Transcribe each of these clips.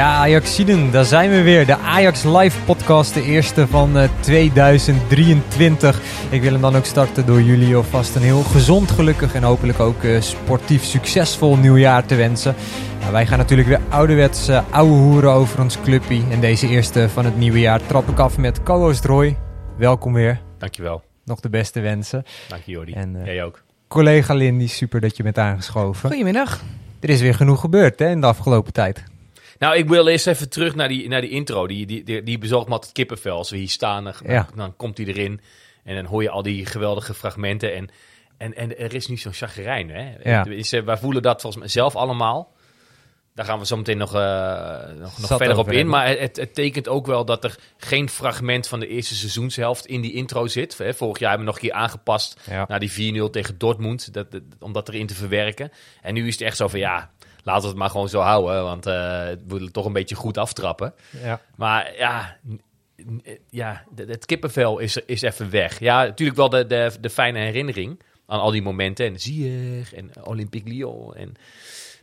Ja, Ajaxiden, daar zijn we weer. De Ajax Live podcast, de eerste van uh, 2023. Ik wil hem dan ook starten door jullie alvast een heel gezond, gelukkig en hopelijk ook uh, sportief succesvol nieuwjaar te wensen. Nou, wij gaan natuurlijk weer ouderwets uh, ouwe hoeren over ons clubpie. En deze eerste van het nieuwe jaar trap ik af met co-host Roy. Welkom weer. Dankjewel. Nog de beste wensen. Dank je Jordi. En, Jij ook. Collega Lindy, super dat je bent aangeschoven. Goedemiddag. Er is weer genoeg gebeurd hè, in de afgelopen tijd. Nou, ik wil eerst even terug naar die, naar die intro. Die, die, die, die bezorgt me altijd kippenvel. Als we hier staan, dan, Ja. dan komt hij erin. En dan hoor je al die geweldige fragmenten. En, en, en er is nu zo'n chagrijn. Hè? Ja. Tenminste, Wij voelen dat volgens mij zelf allemaal. Daar gaan we zo meteen nog, eh, nog, nog verder op in. hebben. Maar het, het tekent ook wel dat er geen fragment van de eerste seizoenshelft in die intro zit. Vorig jaar hebben we nog een keer aangepast Ja. naar die 4-0 tegen Dortmund. Dat, dat- om dat erin te verwerken. En nu is het echt zo van ja, laten we het maar gewoon zo houden. Want eh, we willen toch een beetje goed aftrappen. Ja. Maar ja, ja het kippenvel is, is even weg. Ja, natuurlijk wel de, de, de fijne herinnering aan al die momenten. En Ziyech en Olympique Lyon en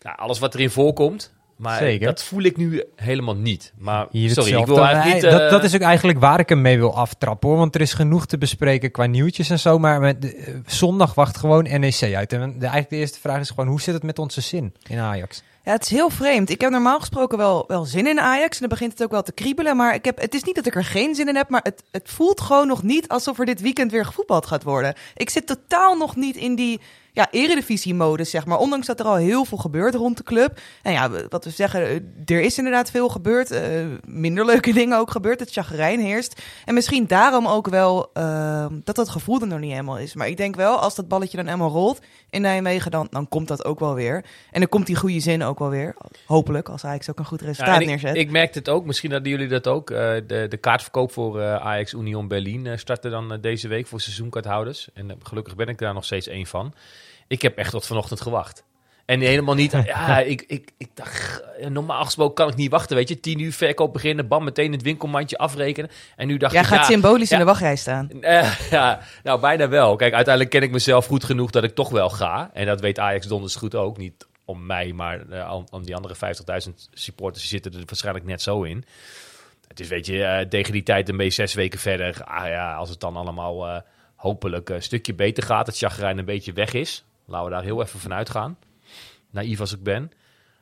nou, alles wat erin voorkomt. Maar Zeker. dat voel ik nu helemaal niet. Maar Hier sorry, ik wil eigenlijk niet... dat, eh, dat is ook eigenlijk waar ik hem mee wil aftrappen hoor. Want er is genoeg te bespreken qua nieuwtjes en zo. Maar met de- eh, zondag wacht gewoon NEC uit. En de, eigenlijk de eerste vraag is gewoon: hoe zit het met onze zin in Ajax? Ja, het is heel vreemd. Ik heb normaal gesproken wel, wel zin in Ajax. En dan begint het ook wel te kriebelen. Maar ik heb, het is niet dat ik er geen zin in heb. Maar het, het voelt gewoon nog niet alsof er dit weekend weer gevoetbald gaat worden. Ik zit totaal nog niet in die ja, eredivisie-modus, zeg maar. Ondanks dat er al heel veel gebeurt rond de club. En ja, wat we zeggen, eh, er is inderdaad veel gebeurd. eh, minder leuke dingen ook gebeurd. Het chagrijn heerst. En misschien daarom ook wel eh, dat dat gevoel er nog niet helemaal is. Maar ik denk wel, als dat balletje dan eenmaal rolt in Nijmegen, dan, dan komt dat ook wel weer. En dan komt die goede zin ook wel weer. Hopelijk, als Ajax ook een goed Ja, resultaat ik, neerzet. ik merkte het ook, misschien hadden jullie dat ook. eh, de, de kaartverkoop voor Ajax Union Berlin startte dan deze week voor seizoenkaarthouders. En gelukkig ben ik daar nog steeds één van. Ik heb echt tot vanochtend gewacht. En helemaal niet, ja, ik, ik, ik dacht, eh, normaal gesproken kan ik niet wachten, weet je. Tien uur verkoop beginnen, bam, meteen het winkelmandje afrekenen. En nu dacht Jij ik, gaat ja, symbolisch in de wachtrij staan. eh, ja, nou bijna wel. Kijk, uiteindelijk ken ik mezelf goed genoeg dat ik toch wel ga. En dat weet Ajax donders goed ook. Niet om mij, maar eh, om, om die andere 50.000 supporters die zitten er waarschijnlijk net zo in. Het is, weet je, tegen die tijd een beetje zes weken verder. Ah ja, als het dan allemaal hopelijk een stukje beter gaat, het chagrijn een beetje weg is. Laten we daar heel even van uitgaan. Naïef als ik ben.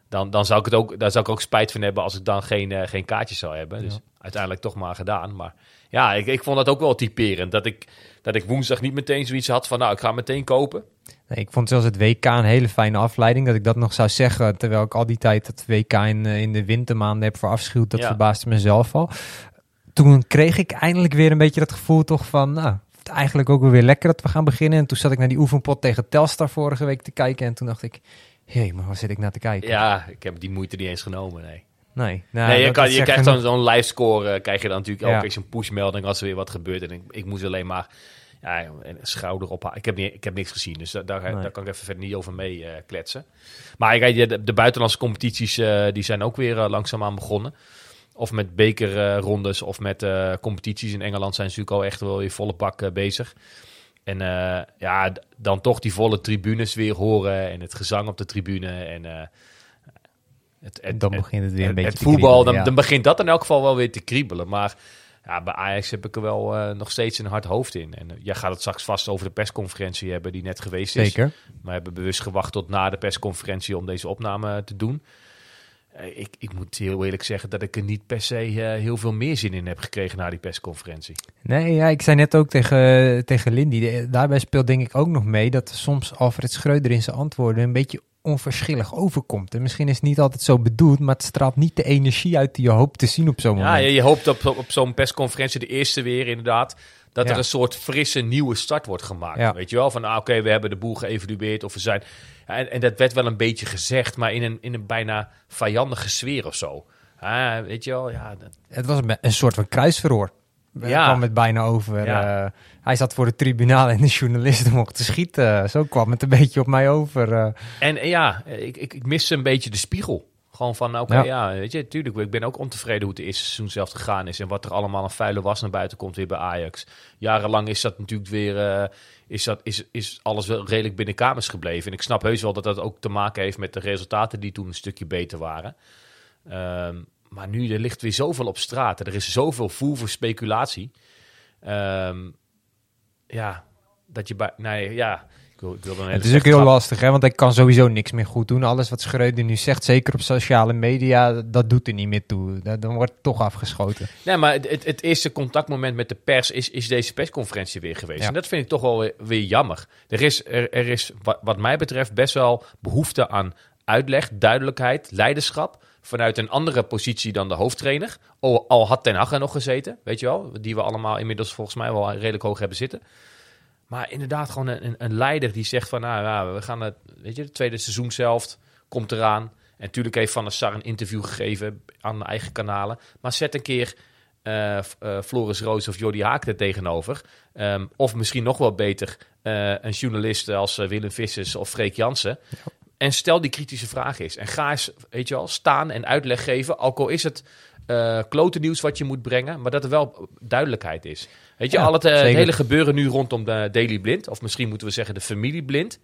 Dan, dan zou ik het ook, daar zou ik ook spijt van hebben als ik dan geen, eh, geen kaartjes zou hebben. Dus uiteindelijk toch maar gedaan. Maar ja, ik, ik vond dat ook wel typerend. Dat ik, dat ik woensdag niet meteen zoiets had van, nou, ik ga meteen kopen. Nee, ik vond zelfs het WK een hele fijne afleiding. Dat ik dat nog zou zeggen. Terwijl ik al die tijd het WK in, eh, in de wintermaanden heb verafschuwd. Dat Ja. verbaasde mezelf al. Toen kreeg ik eindelijk weer een beetje dat gevoel toch van... Nou, het eigenlijk ook wel weer lekker dat we gaan beginnen. En toen zat ik naar die oefenpot tegen Telstar vorige week te kijken. En toen dacht ik... Hé, maar waar zit ik naar te kijken? Ja, ik heb die moeite niet eens genomen, nee. Nee, nou, nee, je, kan, je krijgt zo'n genoeg. zo'n live score, eh, krijg je dan natuurlijk Ja. elke keer zo'n pushmelding als er weer wat gebeurt. En ik, ik moest alleen maar ja, een schouder op. Ik heb, niet, ik heb niks gezien, dus daar, daar, Nee. daar kan ik even verder niet over mee eh, kletsen. Maar de, de buitenlandse competities eh, die zijn ook weer eh, langzaamaan begonnen. Of met bekerrondes of met eh, competities. In Engeland zijn ze natuurlijk al echt wel weer volle pak eh, bezig. En eh, ja, dan toch die volle tribunes weer horen en het gezang op de tribune. En het, het, Dan het- begint het weer een het, beetje het te voetbal, kriebelen, dan, ja. dan begint dat in elk geval wel weer te kriebelen. Maar ja, bij Ajax heb ik er wel nog steeds een hard hoofd in. En jij gaat het straks vast over de persconferentie hebben die net geweest is. Zeker. We hebben bewust gewacht tot na de persconferentie om deze opname te doen. Eh, ik, ik moet heel eerlijk zeggen dat ik er niet per se eh, heel veel meer zin in heb gekregen na die persconferentie. Nee, ja, ik zei net ook tegen, tegen Lindy, de- daarbij speelt denk ik ook nog mee dat soms Alfred Schreuder in zijn antwoorden een beetje onverschillig overkomt. En misschien is het niet altijd zo bedoeld, maar het straalt niet de energie uit die je hoopt te zien op zo'n Ja, moment. je, je hoopt op, op zo'n persconferentie, de eerste weer inderdaad, dat Ja. er een soort frisse nieuwe start wordt gemaakt. Ja. Weet je wel, van ah, oké, we hebben de boel geëvalueerd of we zijn... Ja, en, en dat werd wel een beetje gezegd, maar in een, in een bijna vijandige sfeer of zo. Ah, weet je wel, ja, dat- Het was een, een soort van kruisverhoor. Ja. Kwam het bijna over. Ja. Eh, hij zat voor het tribunaal en de journalisten mochten schieten. Zo kwam het een beetje op mij over. eh. En ja, ik, ik, ik miste een beetje de spiegel. Gewoon van, oké, Ja. ja. weet je, tuurlijk, ik ben ook ontevreden hoe het eerste seizoen zelf gegaan is. En wat er allemaal een vuile was naar buiten komt weer bij Ajax. Jarenlang is dat natuurlijk weer, eh, is, dat, is, is alles wel redelijk binnen kamers gebleven. En ik snap heus wel dat dat ook te maken heeft met de resultaten die toen een stukje beter waren. Ehm, maar nu, er ligt weer zoveel op straat. Er is zoveel voer voor speculatie. Ehm, ja, dat je bij, nee, ja... Ik wil, ik wil dan een hele Het is ook heel lastig, hè? want hij kan sowieso niks meer goed doen. Alles wat Schreuder nu zegt, zeker op sociale media, dat doet er niet meer toe. Dat- Dan wordt het toch afgeschoten. Nee, maar het, het, eerste contactmoment met de pers is, is deze persconferentie weer geweest. Ja. En dat vind ik toch wel weer, weer jammer. Er is, er, er is wat, wat mij betreft best wel behoefte aan uitleg, duidelijkheid, leiderschap. Vanuit een andere positie dan de hoofdtrainer. Al, al had Ten Hag er nog gezeten, weet je wel. Die we allemaal inmiddels volgens mij wel redelijk hoog hebben zitten. Maar inderdaad gewoon een, een, leider die zegt van... Nou, ja, we gaan het, weet je, het tweede seizoen zelf komt eraan. En natuurlijk heeft Van der Sar een interview gegeven aan de eigen kanalen. Maar zet een keer eh, eh, Floris Roos of Jordi Haak er tegenover. Ehm, of misschien nog wel beter eh, een journalist als Willem Vissers of Freek Jansen. En stel die kritische vraag eens. En ga eens, weet je wel, staan en uitleg geven. Ook al is het eh klote nieuws wat je moet brengen, maar dat er wel duidelijkheid is. Weet je, al het, eh, het hele gebeuren nu rondom de Daily Blind, of misschien moeten we zeggen de familie Blind.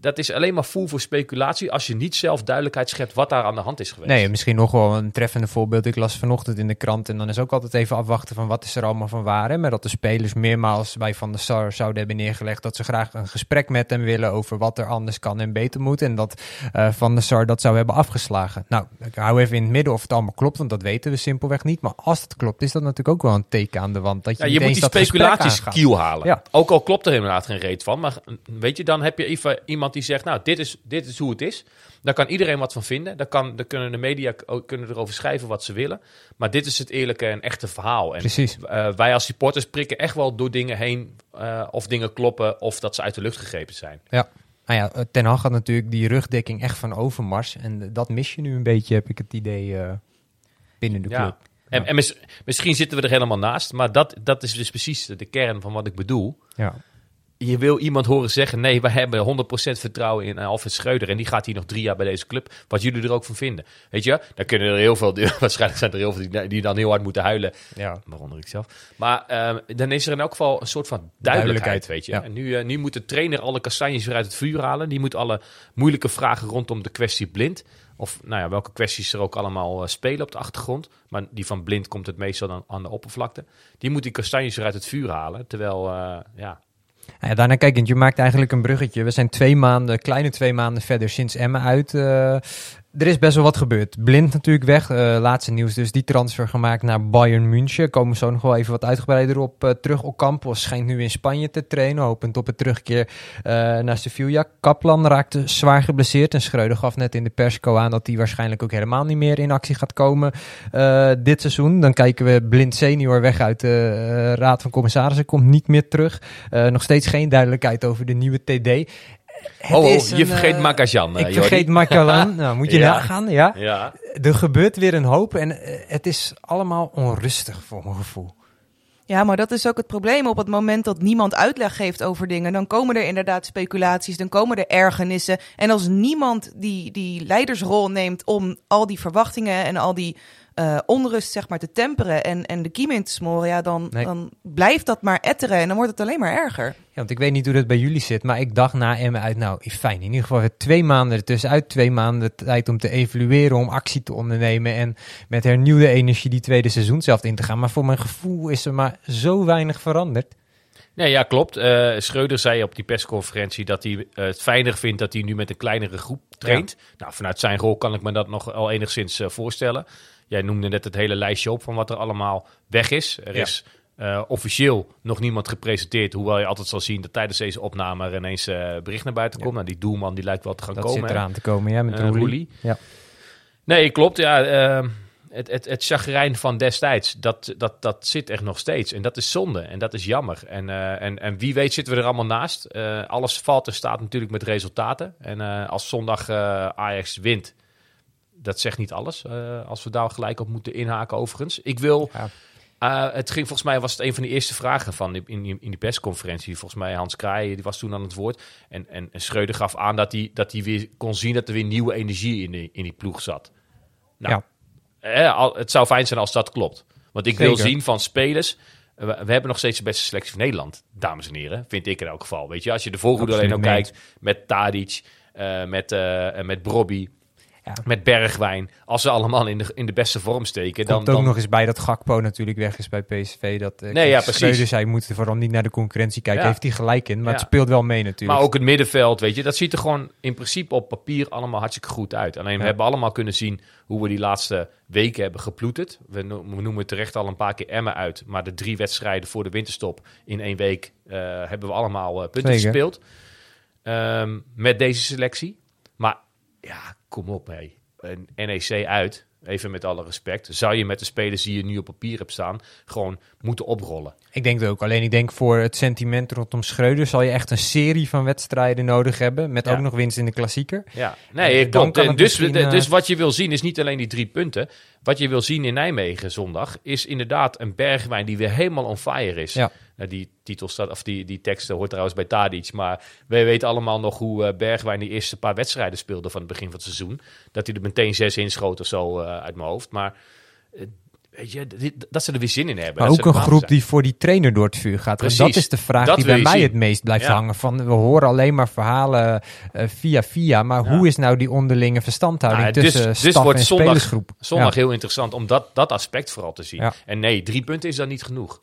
Dat is alleen maar voer voor speculatie als je niet zelf duidelijkheid schept wat daar aan de hand is geweest. Nee, misschien nog wel een treffende voorbeeld. Ik las vanochtend in de krant en dan is ook altijd even afwachten van wat is er allemaal van waar. Hè? Maar dat de spelers meermaals bij Van der Sar zouden hebben neergelegd dat ze graag een gesprek met hem willen over wat er anders kan en beter moet. En dat eh, Van der Sar dat zou hebben afgeslagen. Nou, ik hou even in het midden of het allemaal klopt, want dat weten we simpelweg niet. Maar als het klopt, is dat natuurlijk ook wel een teken aan de wand. Dat je, Ja, je moet die speculaties kiel halen. Ja. Ook al klopt er inderdaad geen reet van. Maar weet je, dan heb je even iemand die zegt, nou, dit is, dit is hoe het is. Daar kan iedereen wat van vinden. Daar, kan, daar kunnen de media kunnen erover schrijven wat ze willen. Maar dit is het eerlijke en echte verhaal. En Precies. eh, wij als supporters prikken echt wel door dingen heen. eh, of dingen kloppen of dat ze uit de lucht gegrepen zijn. Ja. Nou ja, Ten Hag had natuurlijk die rugdekking echt van Overmars. En dat mis je nu een beetje, heb ik het idee, eh, binnen de Ja. club. En, en mis- misschien zitten we er helemaal naast. Maar dat, dat is dus precies de kern van wat ik bedoel. Ja. Je wil iemand horen zeggen: nee, we hebben 100% vertrouwen in Alfred Schreuder. En die gaat hier nog drie jaar bij deze club. Wat jullie er ook van vinden. Weet je, dan kunnen er heel veel, waarschijnlijk zijn er heel veel die, die dan heel hard moeten huilen. Ja. Waaronder ik zelf. Maar ehm, dan is er in elk geval een soort van duidelijkheid, Duidelijkheid, weet je. ja. En nu, eh, nu moet de trainer alle kastanjes weer uit het vuur halen. Die moet alle moeilijke vragen rondom de kwestie blind. Of nou ja, welke kwesties er ook allemaal eh, spelen op de achtergrond. Maar die van blind komt het meestal dan aan de oppervlakte. Die moet die kastanjes weer uit het vuur halen. Terwijl, eh, ja, ja, daarna kijkend, je maakt eigenlijk een bruggetje. We zijn twee maanden, kleine twee maanden verder sinds Emmen uit. eh, er is best wel wat gebeurd. Blind natuurlijk weg. eh, laatste nieuws dus die transfer gemaakt naar Bayern München. Komen we zo nog wel even wat uitgebreider op eh, terug. Ocampos schijnt nu in Spanje te trainen. Hopend op een terugkeer eh, naar Sevilla. Kaplan raakte zwaar geblesseerd. En Schreuder gaf net in de persco aan dat hij waarschijnlijk ook helemaal niet meer in actie gaat komen dit seizoen. Dan kijken we Blind senior weg uit de Raad van Commissarissen. Komt niet meer terug. Nog steeds geen duidelijkheid over de nieuwe TD. Het Oh, oh, je een, vergeet eh, Makajan, eh, Ik Jordi. vergeet Makalan. nou, moet je Ja. nagaan, ja. Ja. Er gebeurt weer een hoop en eh, het is allemaal onrustig voor mijn gevoel. Ja, maar dat is ook het probleem. Op het moment dat niemand uitleg geeft over dingen, dan komen er inderdaad speculaties, dan komen er ergernissen. En als niemand die, die leidersrol neemt om al die verwachtingen en al die eh, onrust zeg maar, te temperen en, en de kiem in te smoren, ja, dan, Nee. dan blijft dat maar etteren en dan wordt het alleen maar erger. Ja, want ik weet niet hoe dat bij jullie zit, maar ik dacht na Emmen uit, nou fijn, in ieder geval weer twee maanden ertussenuit, twee maanden tijd om te evalueren, om actie te ondernemen en met hernieuwde energie die tweede seizoen zelf in te gaan. Maar voor mijn gevoel is er maar zo weinig veranderd. Nee, ja, klopt. Eh Schreuder zei op die persconferentie dat hij eh, het fijner vindt dat hij nu met een kleinere groep traint. Nou, vanuit zijn rol kan ik me dat nog al enigszins eh, voorstellen. Jij noemde net het hele lijstje op van wat er allemaal weg is. Er Ja. is officieel nog niemand gepresenteerd. Hoewel je altijd zal zien dat tijdens deze opname er ineens bericht naar buiten komt. Nou, die doelman die lijkt wel te gaan Dat komen. zit hè. eraan te komen, ja, met Eh, Roelie. Ja. Nee, klopt. Ja, het, het, het chagrijn van destijds, dat, dat, dat zit er nog steeds. En dat is zonde en dat is jammer. En, eh, en, en wie weet zitten we er allemaal naast. Eh, alles valt en staat natuurlijk met resultaten. En eh, als zondag Ajax wint, dat zegt niet alles. als we daar gelijk op moeten inhaken overigens. Ik wil... Ja. het ging volgens mij was het een van de eerste vragen van in, die- in die persconferentie. Volgens mij Hans Kraaij, die was toen aan het woord. En, en, en Schreuder gaf aan dat hij, dat hij weer kon zien dat er weer nieuwe energie in die, in die ploeg zat. Nou, Ja. Al- het zou fijn zijn als dat klopt. Want ik wil zien van spelers. eh, We, we hebben nog steeds de beste selectie van Nederland, dames en heren. Vind ik in elk geval. Weet je, als je de voorhoede alleen al kijkt met Tadic, eh, met, eh, met Brobby, Ja. met Bergwijn. Als ze allemaal in de, in de beste vorm steken, dan, ook dan nog eens bij dat Gakpo natuurlijk weg is bij PSV. Dat uh, Nee, ja, precies. Zei, moet vooral niet naar de concurrentie kijken. Ja. Heeft hij gelijk in, maar het speelt wel mee natuurlijk. Maar ook het middenveld, weet je, dat ziet er gewoon in principe op papier allemaal hartstikke goed uit. Alleen we hebben allemaal kunnen zien hoe we die laatste weken hebben geploeterd. We, no- we noemen terecht al een paar keer Emmen uit, maar de drie wedstrijden voor de winterstop in één week eh, hebben we allemaal eh, punten Zeker. gespeeld. Ehm, met deze selectie. Maar ja, kom op, hé. Een NEC uit, even met alle respect, zou je met de spelers die je nu op papier hebt staan, gewoon moeten oprollen. Ik denk het ook. Alleen ik denk voor het sentiment rondom Schreuder zal je echt een serie van wedstrijden nodig hebben. Met Ja. ook nog winst in de klassieker. Ja, nee, dan kan En het dus, eh, dus wat je wil zien is niet alleen die drie punten. Wat je wil zien in Nijmegen zondag is inderdaad een Bergwijn die weer helemaal on fire is. Ja. Nou, die titel staat, of die, die tekst hoort trouwens bij Tadic. Maar wij weten allemaal nog hoe eh, Bergwijn die eerste paar wedstrijden speelde van het begin van het seizoen. Dat hij er meteen zes inschoot of zo eh, uit mijn hoofd. Maar eh, weet je, dit- dat ze er weer zin in hebben. Maar ook een groep zijn. die voor die trainer door het vuur gaat. En dat is de vraag die bij mij zien. het meest blijft Ja. hangen. Van, we horen alleen maar verhalen eh, via via. Maar Ja. hoe is nou die onderlinge verstandhouding Nou, dus- tussen dus staf wordt en zondag- spelersgroep? Zondag Ja. heel interessant om dat, dat aspect vooral te zien. En nee, drie punten is dan niet genoeg.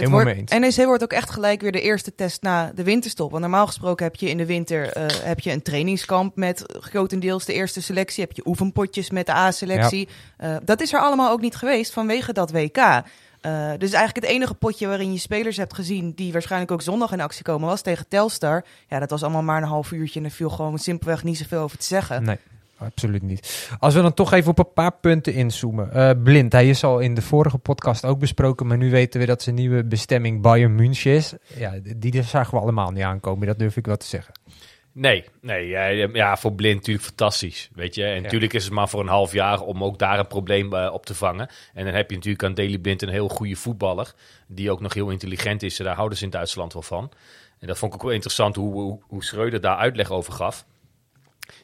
Het mee wordt. NEC wordt ook echt gelijk weer de eerste test na de winterstop. Want normaal gesproken heb je in de winter eh, heb je een trainingskamp met grotendeels de eerste selectie. Heb je oefenpotjes met de A-selectie. Eh, dat is er allemaal ook niet geweest vanwege dat WK. Eh, dus eigenlijk het enige potje waarin je spelers hebt gezien die waarschijnlijk ook zondag in actie komen was tegen Telstar. Ja, dat was allemaal maar een half uurtje en er viel gewoon simpelweg niet zoveel over te zeggen. Nee, absoluut niet. Als we dan toch even op een paar punten inzoomen. Eh, Blind, hij is al in de vorige podcast ook besproken, maar nu weten we dat zijn nieuwe bestemming Bayern München is. Ja, die zagen we allemaal niet aankomen, dat durf ik wel te zeggen. Nee, nee ja, ja, voor blind natuurlijk fantastisch. Weet je, en natuurlijk is het maar voor een half jaar om ook daar een probleem eh, op te vangen. En dan heb je natuurlijk aan Daley Blind een heel goede voetballer, die ook nog heel intelligent is. Daar houden ze in Duitsland wel van. En dat vond ik ook wel interessant hoe, hoe, hoe Schreuder daar uitleg over gaf.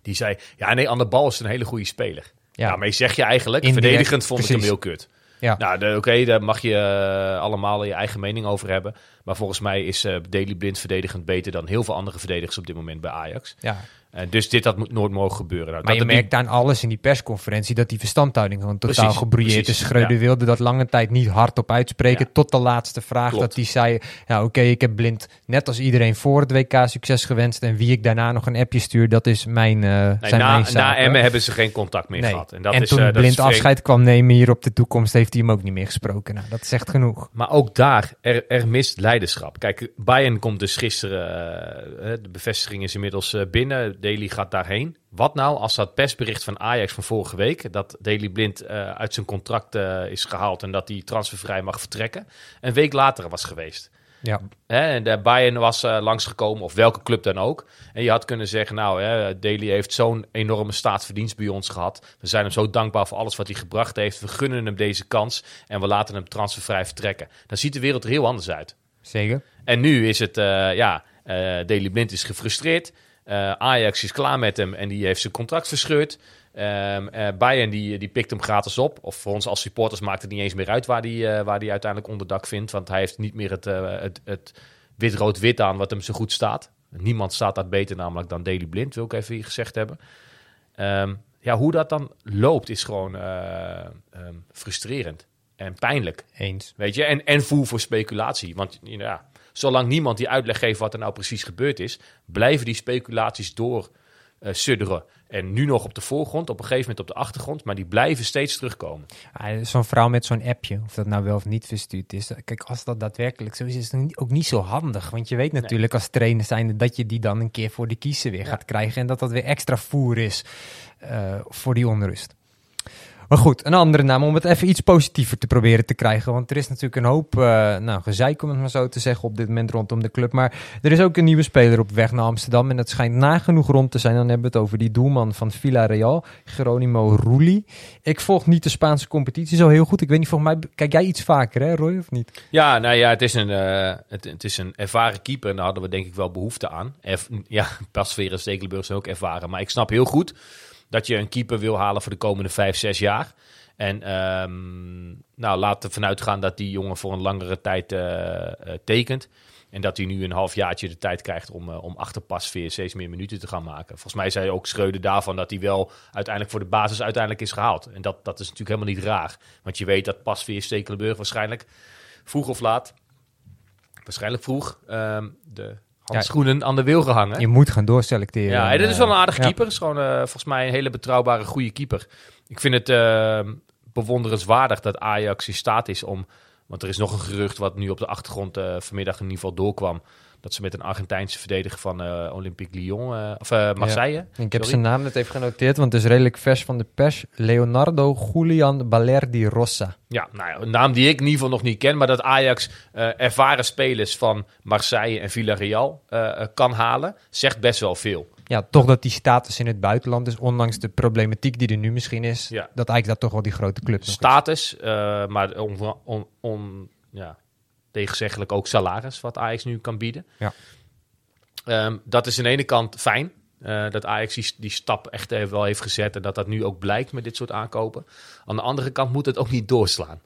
Die zei, ja nee, aan de bal is een hele goede speler. Ja, maar zeg je eigenlijk, Indirect, verdedigend vond ik hem heel kut. ja. Nou, oké, daar mag je eh, allemaal je eigen mening over hebben. Maar volgens mij is eh Daley Blind verdedigend beter dan heel veel andere verdedigers op dit moment bij Ajax. ja. En dus dit had moet nooit mogen gebeuren. Nou, Maar dat je merkt aan alles in die persconferentie dat die verstandhouding gewoon totaal gebrouilleerd is. Schreuder ja. wilde dat lange tijd niet hardop uitspreken. Ja. Tot de laatste vraag Klopt. dat hij zei, ja oké, ik heb blind net als iedereen voor het WK succes gewenst. En wie ik daarna nog een appje stuur, dat is mijn, eh Nee, zijn na, mijn na. Emmen hebben ze geen contact meer Nee. gehad. En, dat en is, toen eh, dat is blind afscheid kwam nemen hier op de toekomst, heeft hij hem ook niet meer gesproken. Nou, dat is echt genoeg. Maar ook daar, er, er mist leiderschap. Kijk, Bayern komt dus gisteren, eh, eh, de bevestiging is inmiddels eh, binnen. Daly gaat daarheen. Wat nou als dat persbericht van Ajax van vorige week, dat Daly Blind eh, uit zijn contract eh, is gehaald en dat hij transfervrij mag vertrekken, een week later was geweest. Ja, Hè, en de Bayern was eh, langsgekomen, of welke club dan ook. En je had kunnen zeggen, nou, hè, Daly heeft zo'n enorme staatsverdienst bij ons gehad. We zijn hem zo dankbaar voor alles wat hij gebracht heeft. We gunnen hem deze kans en we laten hem transfervrij vertrekken. Dan ziet de wereld er heel anders uit. zeker. En nu is het, ja, eh Daily Blind is gefrustreerd. Eh, Ajax is klaar met hem en die heeft zijn contract verscheurd. Eh, Bayern die, die pikt hem gratis op. Of voor ons als supporters maakt het niet eens meer uit waar die, eh, waar die uiteindelijk onderdak vindt. Want hij heeft niet meer het, het, het wit-rood-wit aan wat hem zo goed staat. Niemand staat daar beter namelijk dan Daily Blind, wil ik even hier gezegd hebben. Ehm, ja, hoe dat dan loopt is gewoon eh, ehm, frustrerend en pijnlijk. Eens. Weet je, en, en voer voor speculatie. Want ja, zolang niemand die uitleg geeft wat er nou precies gebeurd is, blijven die speculaties door, eh, sudderen. En nu nog op de voorgrond, op een gegeven moment op de achtergrond. Maar die blijven steeds terugkomen. Ah, zo'n vrouw met zo'n appje, of dat nou wel of niet verstuurd is. Kijk, als dat daadwerkelijk zo is, is het ook niet zo handig. Want je weet natuurlijk als trainer zijnde dat je die dan een keer voor de kiezer weer gaat krijgen. En dat dat weer extra voer is eh, voor die onrust. Maar goed, een andere naam om het even iets positiever te proberen te krijgen. Want er is natuurlijk een hoop uh, nou, gezeik, om het maar zo te zeggen, op dit moment rondom de club. Maar er is ook een nieuwe speler op weg naar Amsterdam. En dat schijnt nagenoeg rond te zijn. Dan hebben we het over die doelman van Villarreal, Geronimo Rulli. Ik volg niet de Spaanse competitie zo heel goed. Ik weet niet, volgens mij kijk jij iets vaker, hè Roy, of niet? Ja, nou ja, het is een, uh, het, is een ervaren keeper. En daar hadden we denk ik wel behoefte aan. Ja, Pasveer en Stekelenburg zijn ook ervaren. Maar ik snap heel goed dat je een keeper wil halen voor de komende vijf, zes jaar. En um, nou, laten we vanuit gaan dat die jongen voor een langere tijd uh, uh, tekent. En dat hij nu een halfjaartje de tijd krijgt om, uh, om achter Pasveer steeds meer minuten te gaan maken. Volgens mij zei ook Schreuder daarvan dat hij wel uiteindelijk voor de basis uiteindelijk is gehaald. En dat, dat is natuurlijk helemaal niet raar. Want je weet dat Pasveer Stekelenburg waarschijnlijk vroeg of laat, waarschijnlijk vroeg, um, de handschoenen ja, aan de wil gehangen. Je moet gaan doorselecteren. Ja, en dit is wel een aardige keeper. is gewoon uh, volgens mij een hele betrouwbare, goede keeper. Ik vind het uh, bewonderenswaardig dat Ajax in staat is om... Want er is nog een gerucht wat nu op de achtergrond uh, vanmiddag in ieder geval doorkwam. Dat ze met een Argentijnse verdediger van uh, Olympique Lyon, of Marseille. Ja. Ik heb zijn naam net even genoteerd, want het is redelijk vers van de pers. Leonardo Julian Balerdi Rossa. Ja, nou ja, een naam die ik in ieder geval nog niet ken. Maar dat Ajax ervaren spelers van Marseille en Villarreal kan halen, zegt best wel veel. Ja, toch dat die status in het buitenland is, ondanks de problematiek die er nu misschien is, ja. dat eigenlijk dat toch wel die grote club Status, uh, maar on, on, on, ja, tegenzeggelijk ook salaris wat Ajax nu kan bieden. Ja. Um, dat is aan de ene kant fijn, uh, dat Ajax die, die stap echt even wel heeft gezet en dat dat nu ook blijkt met dit soort aankopen. Aan de andere kant moet het ook niet doorslaan.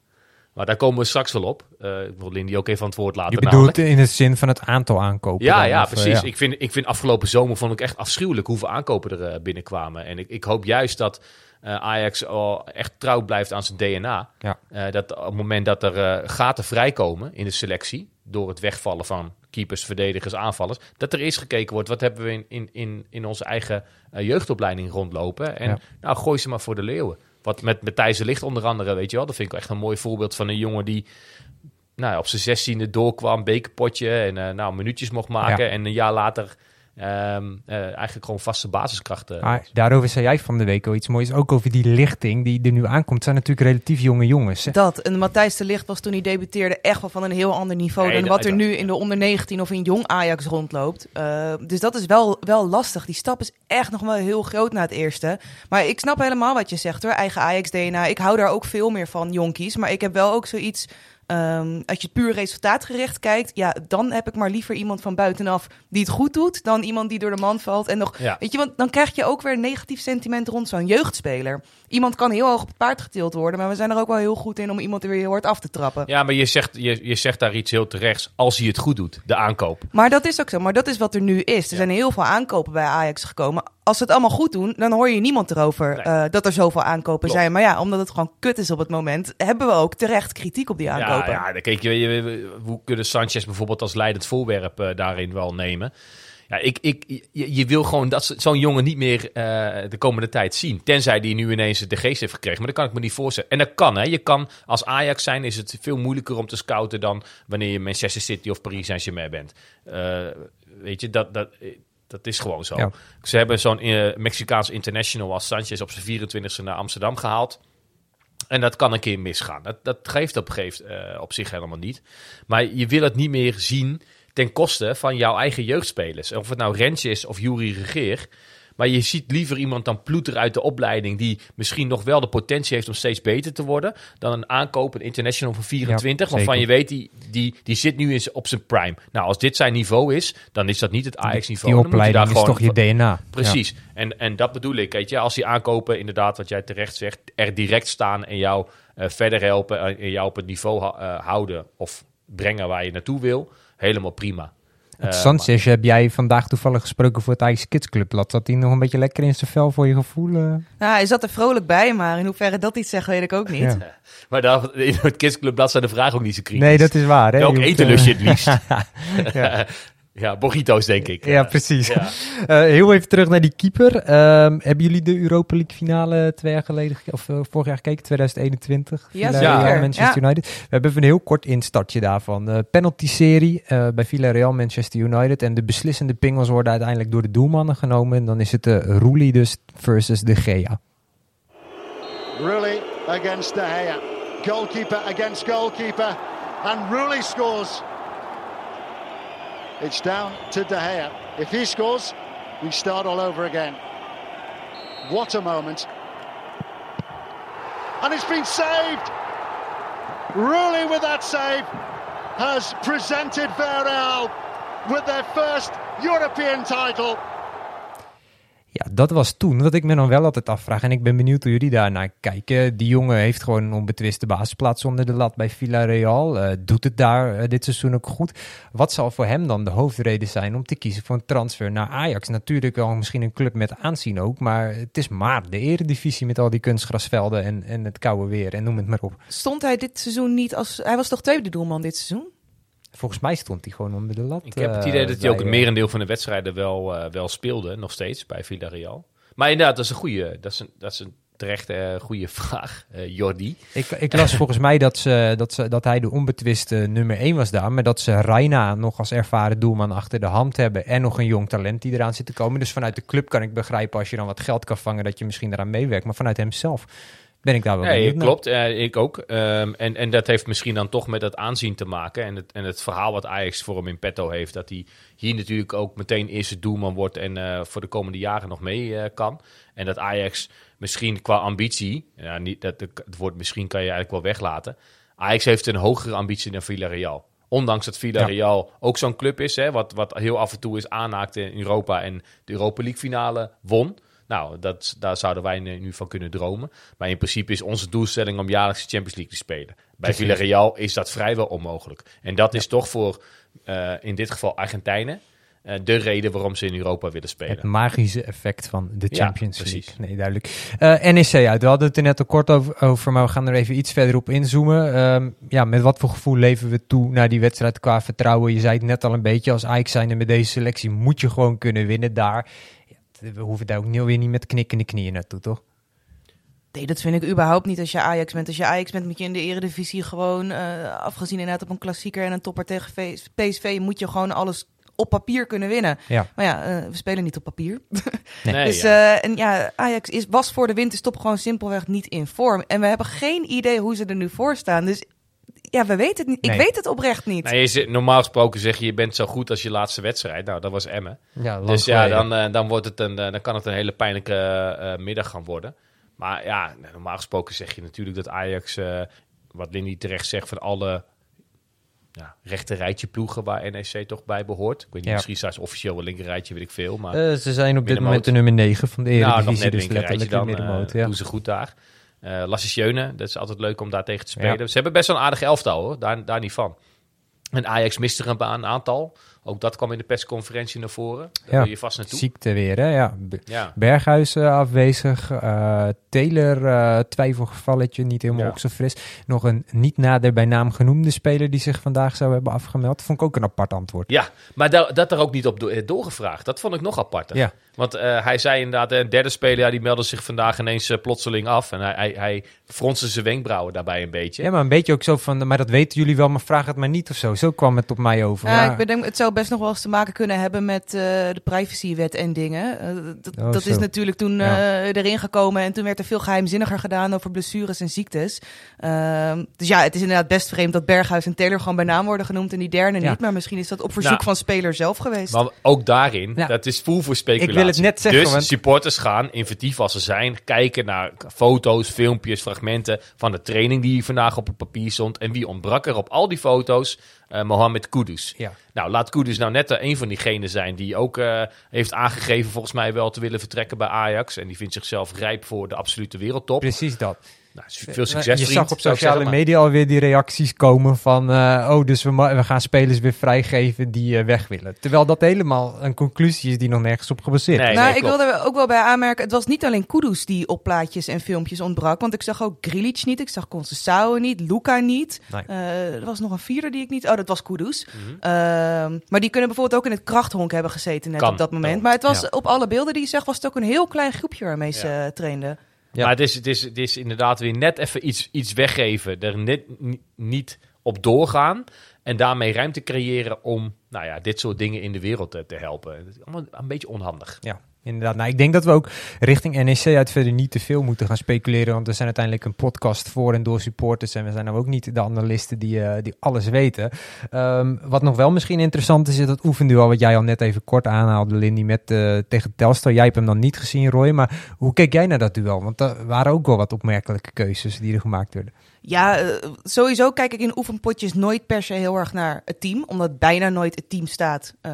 Maar daar komen we straks wel op. Uh, ik wil Lindy ook even aan het woord laten. Je bedoelt namelijk. in het zin van het aantal aankopen? Ja, dan, ja of, precies. Ik, vind, ik vind afgelopen zomer vond ik echt afschuwelijk hoeveel aankopen er uh, binnenkwamen. En ik, ik hoop juist dat uh, Ajax al echt trouw blijft aan zijn DNA. Ja. Uh, dat op het moment dat er uh, gaten vrijkomen in de selectie, door het wegvallen van keepers, verdedigers, aanvallers, dat er eerst gekeken wordt, wat hebben we in, in, in, in onze eigen jeugdopleiding rondlopen. En Ja. nou, gooi ze maar voor de leeuwen. Wat met Matthijs de Ligt onder andere, weet je wel. Dat vind ik echt een mooi voorbeeld van een jongen die nou, op zijn zestiende doorkwam, bekerpotje en eh, nou, minuutjes mocht maken. Ja. En een jaar later ehm, eh, eigenlijk gewoon vaste basiskrachten. Maar daarover zei jij van de week al iets moois. Ook over die lichting die er nu aankomt. Het zijn natuurlijk relatief jonge jongens. hè? Dat. En Matthijs de Ligt was toen hij debuteerde echt wel van een heel ander niveau Nee, dan dat- wat er dat- nu in de onder 19 of in jong Ajax rondloopt. Eh, dus dat is wel, wel lastig. Die stap is echt nog wel heel groot na het eerste. Maar ik snap helemaal wat je zegt hoor. Eigen Ajax DNA. Ik hou daar ook veel meer van jonkies. Maar ik heb wel ook zoiets. Ehm, als je puur resultaatgericht kijkt, ja, dan heb ik maar liever iemand van buitenaf die het goed doet, dan iemand die door de man valt en nog Ja. Weet je, want dan krijg je ook weer een negatief sentiment rond zo'n jeugdspeler. Iemand kan heel hoog op het paard getild worden, maar we zijn er ook wel heel goed in om iemand er weer heel hard af te trappen. Ja, maar je zegt, je, je zegt daar iets heel terechts. Als hij het goed doet, de aankoop. Maar dat is ook zo. Maar dat is wat er nu is. Er Ja. zijn heel veel aankopen bij Ajax gekomen. Als ze het allemaal goed doen, dan hoor je niemand erover Nee. eh, dat er zoveel aankopen Klopt. zijn. Maar ja, omdat het gewoon kut is op het moment, hebben we ook terecht kritiek op die Ja, aankopen. ja, dan kijk je, je, hoe kunnen Sanchez bijvoorbeeld als leidend voorwerp eh, daarin wel nemen? Ja, ik, ik, je, je wil gewoon dat zo- zo'n jongen niet meer eh, de komende tijd zien. Tenzij die nu ineens de geest heeft gekregen. Maar dat kan ik me niet voorstellen. En dat kan, hè. Je kan als Ajax zijn, is het veel moeilijker om te scouten dan wanneer je Manchester City of Paris Saint-Germain bent. Eh, weet je, dat, dat, dat is gewoon zo. Ja. Ze hebben zo'n eh, Mexicaans international als Sanchez op zijn 24e naar Amsterdam gehaald. En dat kan een keer misgaan. Dat, dat geeft op, geeft, eh, op zich helemaal niet. Maar je wil het niet meer zien ten koste van jouw eigen jeugdspelers. Of het nou Rens is of Jury Regeer. Maar je ziet liever iemand dan ploeter uit de opleiding... die misschien nog wel de potentie heeft om steeds beter te worden... dan een aankoop, een international van 24... Ja, waarvan je weet, die, die, die zit nu z- op zijn prime. Nou, als dit zijn niveau is, dan is dat niet het Ajax-niveau. Die opleiding is toch je DNA. Precies. En, en dat bedoel ik. Weet je, als die aankopen, inderdaad, wat jij terecht zegt, er direct staan en jou eh, verder helpen eh, en jou op het niveau eh, houden of brengen waar je naartoe wil, helemaal prima. Het Eh, Sanchez heb jij vandaag toevallig gesproken voor het Ajax Kids Club. Laat zat hij nog een beetje lekker in zijn vel voor je gevoel? eh? Nou, hij zat er vrolijk bij, maar in hoeverre dat iets zegt, weet ik ook niet. Ja. Maar, maar daar, in het Kids Club blad zijn de vraag ook niet zo kritisch. Nee, dat is waar. Hè? Welk eten eh, lust je het liefst? Ja. Burritos denk ik. Ja, precies. Ja. Eh, heel even terug naar die keeper. Ehm, hebben jullie de Europa League finale twee jaar geleden, ge- of eh, vorig jaar gekeken, 2021? Ja, Villarreal, zeker. Manchester United. We hebben even een heel kort instartje daarvan. Eh penalty-serie eh, bij Villarreal, Manchester United. En de beslissende pingels worden uiteindelijk door de doelmannen genomen. En dan is het de Roelie dus versus de Gea. Rooney against De Gea. Goalkeeper against goalkeeper. And Rooney scores. It's down to De Gea. If he scores, we start all over again. What a moment. And it's been saved. Rooney with that save has presented Villarreal with their first European title. Ja, dat was toen. Wat ik me dan wel altijd afvraag. En ik ben benieuwd hoe jullie daarnaar kijken. Die jongen heeft gewoon een onbetwiste basisplaats onder de lat bij Villarreal. Eh, doet het daar eh, dit seizoen ook goed. Wat zal voor hem dan de hoofdreden zijn om te kiezen voor een transfer naar Ajax? Natuurlijk wel misschien een club met aanzien ook. Maar het is maar de eredivisie met al die kunstgrasvelden en, en het koude weer. En noem het maar op. Stond hij dit seizoen niet als... Hij was toch tweede doelman dit seizoen? Volgens mij stond hij gewoon onder de lat. Ik heb het eh, idee dat hij ook het eh, merendeel van de wedstrijden wel, eh, wel speelde, nog steeds, bij Villarreal. Maar inderdaad, dat is een goede, dat is een, dat is een terecht eh, goede vraag, eh, Jordi. Ik, ik las volgens mij dat, ze, dat, ze, dat hij de onbetwiste nummer 1 was daar. Maar dat ze Reina nog als ervaren doelman achter de hand hebben. En nog een jong talent die eraan zit te komen. Dus vanuit de club kan ik begrijpen als je dan wat geld kan vangen. Dat je misschien eraan meewerkt. Maar vanuit hemzelf ben ik daar wel Nee, benieuwd klopt. ik ook. Ehm, en, en dat heeft misschien dan toch met dat aanzien te maken. En het, en het verhaal wat Ajax voor hem in petto heeft. Dat hij hier natuurlijk ook meteen eerste doelman wordt. En eh, voor de komende jaren nog mee eh, kan. En dat Ajax misschien qua ambitie. Ja, niet, dat, het woord misschien kan je eigenlijk wel weglaten. Ajax heeft een hogere ambitie dan Villarreal. Ondanks dat Villarreal ook zo'n club is. Hè, wat, wat heel af en toe is aanhaakte in Europa. En de Europa League finale won. Nou, dat, daar zouden wij nu van kunnen dromen. Maar in principe is onze doelstelling om jaarlijks de Champions League te spelen. Bij Villarreal is dat vrijwel onmogelijk. En dat is toch voor, eh, in dit geval, Argentijnen... eh, de reden waarom ze in Europa willen spelen. Het magische effect van de Ja, Champions precies. League. Nee, duidelijk. Eh, NEC uit. We hadden het er net al kort over, over, maar we gaan er even iets verder op inzoomen. Ehm, ja, met wat voor gevoel leven we toe naar die wedstrijd qua vertrouwen? Je zei het net al een beetje, als Ajax zijnde met deze selectie moet je gewoon kunnen winnen daar. We hoeven daar ook niet, weer niet met knikkende knieën naartoe, toch? Nee, dat vind ik überhaupt niet als je Ajax bent. Als je Ajax bent, moet je in de eredivisie gewoon, eh, afgezien inderdaad op een klassieker en een topper tegen PSV, moet je gewoon alles op papier kunnen winnen. Ja. Maar ja, eh, we spelen niet op papier. Nee, dus ja. eh, en ja, Ajax is, was voor de winterstop gewoon simpelweg niet in vorm. En we hebben geen idee hoe ze er nu voor staan. Dus ja, we weten het niet. Nee. Ik weet het oprecht niet. Nou, je zit- normaal gesproken zeg je, je bent zo goed als je laatste wedstrijd. Nou, dat was Emmen. Ja, lang Dus ja, dan, eh, dan, wordt het een, eh, dan kan het een hele pijnlijke eh, middag gaan worden. Maar ja, nou, normaal gesproken zeg je natuurlijk dat Ajax, eh, wat Lindy terecht zegt, van alle ja, rechter rijtje ploegen waar NEC toch bij behoort. Ik weet niet, Ja. misschien staat ze officieel wel linker rijtje, weet ik veel. Maar Eh, ze zijn op dit Middenmoot. moment de nummer 9 van de nou, Eredivisie. nog net dus letterlijk in dan. middenmoot, eh, ja. Doen ze goed daar. Schöne, dat is altijd leuk om daar tegen te spelen. Ja. Ze hebben best wel een aardig elftal hoor, daar, daar niet van. En Ajax mist er een, een aantal. Ook dat kwam in de persconferentie naar voren. Daar Ja. wil je vast naartoe. Ziekte weer, hè? Ja. B- Ja. Berghuis eh, afwezig. eh Taylor, eh twijfelgevalletje, niet helemaal Ja. ook zo fris. Nog een niet nader bij naam genoemde speler die zich vandaag zou hebben afgemeld. Vond ik ook een apart antwoord. Ja, maar da- dat er ook niet op do- eh, doorgevraagd. Dat vond ik nog apart. Ja. Want eh, hij zei inderdaad, een derde speler, ja, die meldde zich vandaag ineens plotseling af. En hij, hij, hij fronste zijn wenkbrauwen daarbij een beetje. Ja, maar een beetje ook zo van, maar dat weten jullie wel, maar vraag het maar niet of zo. Zo kwam het op mij over. Ja, Maar- ik bedenk, het zou best nog wel eens te maken kunnen hebben met eh, de privacywet en dingen. Eh, dat Oh, dat zo. is natuurlijk toen Ja. eh, erin gekomen en toen werd er veel geheimzinniger gedaan over blessures en ziektes. Ehm, dus ja, het is inderdaad best vreemd dat Berghuis en Taylor gewoon bij naam worden genoemd en die derde Ja. niet. Maar misschien is dat op verzoek Nou, van speler zelf geweest. Maar ook daarin, Ja. dat is voel voor speculatie. Ik wil het net zeggen, Dus want- supporters gaan, inventief als ze zijn, kijken naar foto's, filmpjes, fragmenten van de training die vandaag op het papier stond. En wie ontbrak er op al die foto's? Eh Mohamed Kudus. Ja. Nou, laat Kudus nou net een van diegenen zijn die ook eh, heeft aangegeven volgens mij wel te willen vertrekken bij Ajax. En die vindt zichzelf rijp voor de absolute wereldtop. Precies dat. Nou, veel succes, je vriend, zag op sociale media alweer die reacties komen van... eh, oh, dus we, we gaan spelers weer vrijgeven die eh, weg willen. Terwijl dat helemaal een conclusie is die nog nergens op gebaseerd Nee, is. nou, ik klopt. wilde er ook wel bij aanmerken, het was niet alleen Kudus die op plaatjes en filmpjes ontbrak. Want ik zag ook Grilic niet, ik zag Conceição niet, Luca niet. Nee. Eh, er was nog een vierde die ik niet... Oh, dat was Kudus. Mhm. Ehm, maar die kunnen bijvoorbeeld ook in het krachthonk hebben gezeten net Kan, op dat moment. kan. Maar het was Ja. op alle beelden die je zag, was het ook een heel klein groepje waarmee ze Ja. eh, trainden. Ja. Maar het is, het, is, het is inderdaad weer net even iets, iets weggeven. Er net ni- niet op doorgaan. En daarmee ruimte creëren om nou ja, dit soort dingen in de wereld te, te helpen. Het is allemaal een beetje onhandig. Ja, inderdaad. Nou, ik denk dat we ook richting NEC uit verder niet te veel moeten gaan speculeren. Want we zijn uiteindelijk een podcast voor en door supporters. En we zijn nou ook niet de analisten die, eh, die alles weten. Ehm, wat nog wel misschien interessant is, is dat oefenduel wat jij al net even kort aanhaalde, Lindy, met, eh, tegen Telstar. Jij hebt hem dan niet gezien, Roy. Maar hoe keek jij naar dat duel? Want er waren ook wel wat opmerkelijke keuzes die er gemaakt werden. Ja, eh, sowieso kijk ik in oefenpotjes nooit per se heel erg naar het team. Omdat bijna nooit het team staat. eh,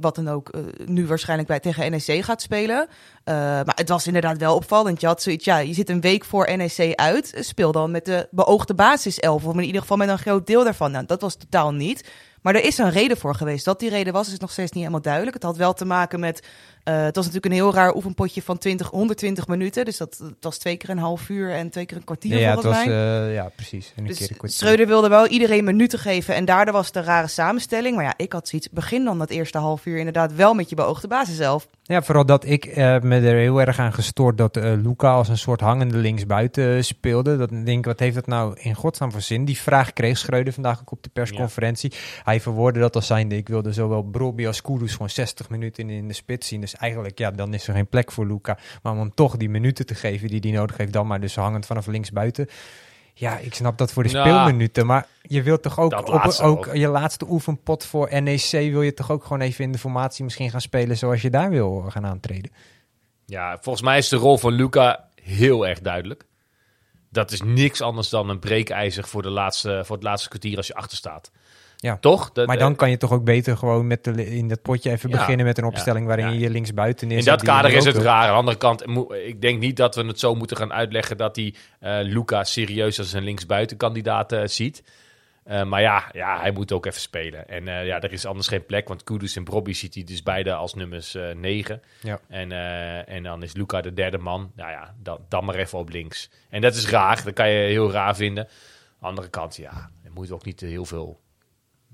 wat dan ook eh, nu waarschijnlijk bij tegen NEC gaat spelen. Maar het was inderdaad wel opvallend. Je had zoiets, ja, je zit een week voor NEC uit. Speel dan met de beoogde basiself. Of in ieder geval met een groot deel daarvan. Nou, dat was totaal niet. Maar er is een reden voor geweest. Dat die reden was, is nog steeds niet helemaal duidelijk. Het had wel te maken met. Eh, het was natuurlijk een heel raar oefenpotje van 20, 120 minuten. Dus dat, dat was twee keer een half uur en twee keer een kwartier. ja, het volgens was, mij. eh, ja, precies. En een Dus keer een kwartier. Schreuder wilde wel iedereen minuten geven en daardoor was het een rare samenstelling. Maar ja, ik had zoiets, begin dan dat eerste half uur inderdaad wel met je beoogde basis zelf. Ja, vooral dat ik eh, me er heel erg aan gestoord dat Luca als een soort hangende linksbuiten speelde. Dat ik denk, wat heeft dat nou in godsnaam voor zin? Die vraag kreeg Schreuder vandaag ook op de persconferentie. Hij verwoordde dat als zijnde, ik wilde zowel Brobbey als Kudus gewoon 60 minuten in de spits zien. Dus eigenlijk, ja, dan is er geen plek voor Luca. Maar om hem toch die minuten te geven die hij nodig heeft, dan maar dus hangend vanaf linksbuiten. Ja, ik snap dat voor de Nou, speelminuten, maar je wilt toch ook, op, ook. je laatste oefenpot voor NEC wil je toch ook gewoon even in de formatie misschien gaan spelen zoals je daar wil gaan aantreden. Ja, volgens mij is de rol van Luca heel erg duidelijk. Dat is niks anders dan een breekijzer voor, de laatste, voor het laatste kwartier als je achter staat. Ja. Toch? Dat, Maar dan kan je toch ook beter gewoon met de, in dat potje even Ja, beginnen met een opstelling waarin je je linksbuiten In neerzet. dat kader er is het raar. Aan de andere kant, ik denk niet dat we het zo moeten gaan uitleggen dat hij eh Luca serieus als een linksbuitenkandidaat eh, ziet. Eh, maar ja, ja, hij moet ook even spelen. En eh, ja, er is anders geen plek, want Kudus en Brobby ziet hij dus beide als nummers eh 9. Ja. En, eh, en dan is Luca de derde man. Nou ja, dan, dan maar even op links. En dat is raar, dat kan je heel raar vinden. Andere kant, ja, er moet ook niet heel veel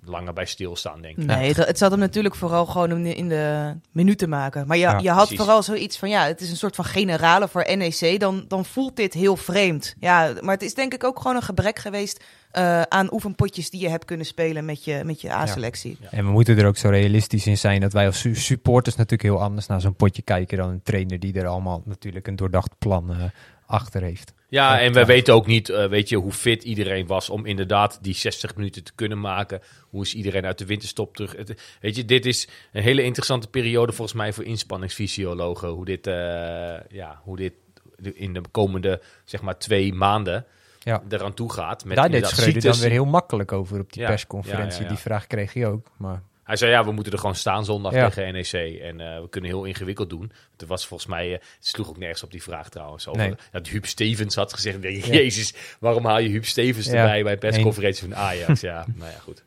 langer bij stilstaan, denk ik. Nee, het, het zat hem natuurlijk vooral gewoon om in de minuten maken. Maar je, Ja, je had precies. vooral zoiets van, ja, het is een soort van generale voor NEC. Dan, dan voelt dit heel vreemd. Ja, maar het is denk ik ook gewoon een gebrek geweest eh, aan oefenpotjes die je hebt kunnen spelen met je, met je A-selectie. En we moeten er ook zo realistisch in zijn dat wij als su- supporters natuurlijk heel anders naar zo'n potje kijken dan een trainer die er allemaal natuurlijk een doordacht plan eh, achter heeft. Ja, en we weten ook niet, eh, weet je, hoe fit iedereen was om inderdaad die 60 minuten te kunnen maken. Hoe is iedereen uit de winterstop terug? Het- weet je, dit is een hele interessante periode volgens mij voor inspanningsfysiologen. Hoe dit, eh, ja, hoe dit in de komende, zeg maar, twee maanden Ja. eraan toe gaat. Met Daar deed Schreuder dan weer heel makkelijk over op die Ja, persconferentie. ja. Die vraag kreeg hij ook. Maar Hij zei, ja, we moeten er gewoon staan zondag Ja. tegen NEC. En eh, we kunnen heel ingewikkeld doen. Het was volgens mij, eh, het sloeg ook nergens op die vraag trouwens. Over, Nee. Dat Huub Stevens had gezegd, Ja. jezus, waarom haal je Huub Stevens erbij bij een persconferentie van Ajax? Ja, nou ja, goed.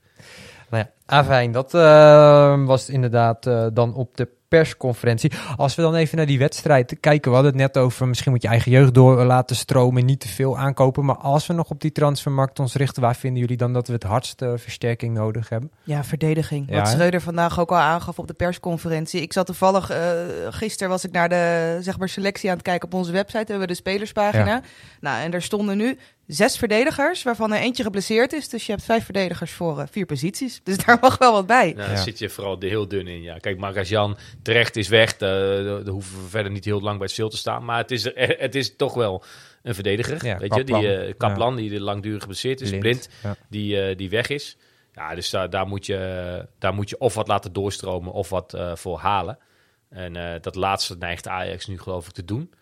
Nou ja, afijn, dat eh, was inderdaad dan op de persconferentie. Als we dan even naar die wedstrijd kijken, we hadden het net over, misschien moet je eigen jeugd door laten stromen, niet te veel aankopen. Maar als we nog op die transfermarkt ons richten, waar vinden jullie dan dat we het hardste versterking nodig hebben? Ja, verdediging. Ja, Wat? Schreuder vandaag ook al aangaf op de persconferentie. Ik zat toevallig, eh gisteren was ik naar de zeg maar, selectie aan het kijken op onze website. Hebben we de spelerspagina. Ja. Nou, en daar stonden nu zes verdedigers, waarvan er eentje geblesseerd is. Dus je hebt vijf verdedigers voor eh, vier posities. Dus daar mag wel wat bij. Nou, daar Ja. zit je vooral de heel dun in. Ja. Kijk, Marc-Jan terecht is weg. Daar daar hoeven we verder niet heel lang bij stil te staan. Maar het is, er- het is toch wel een verdediger. Ja, weet Kaplan. je, die eh, Kaplan, die langdurig geblesseerd is, blind, Ja. die, eh, die weg is. Ja, dus daar, daar, moet je, daar moet je of wat laten doorstromen of wat eh, voor halen. En eh, dat laatste neigt Ajax nu geloof ik te doen.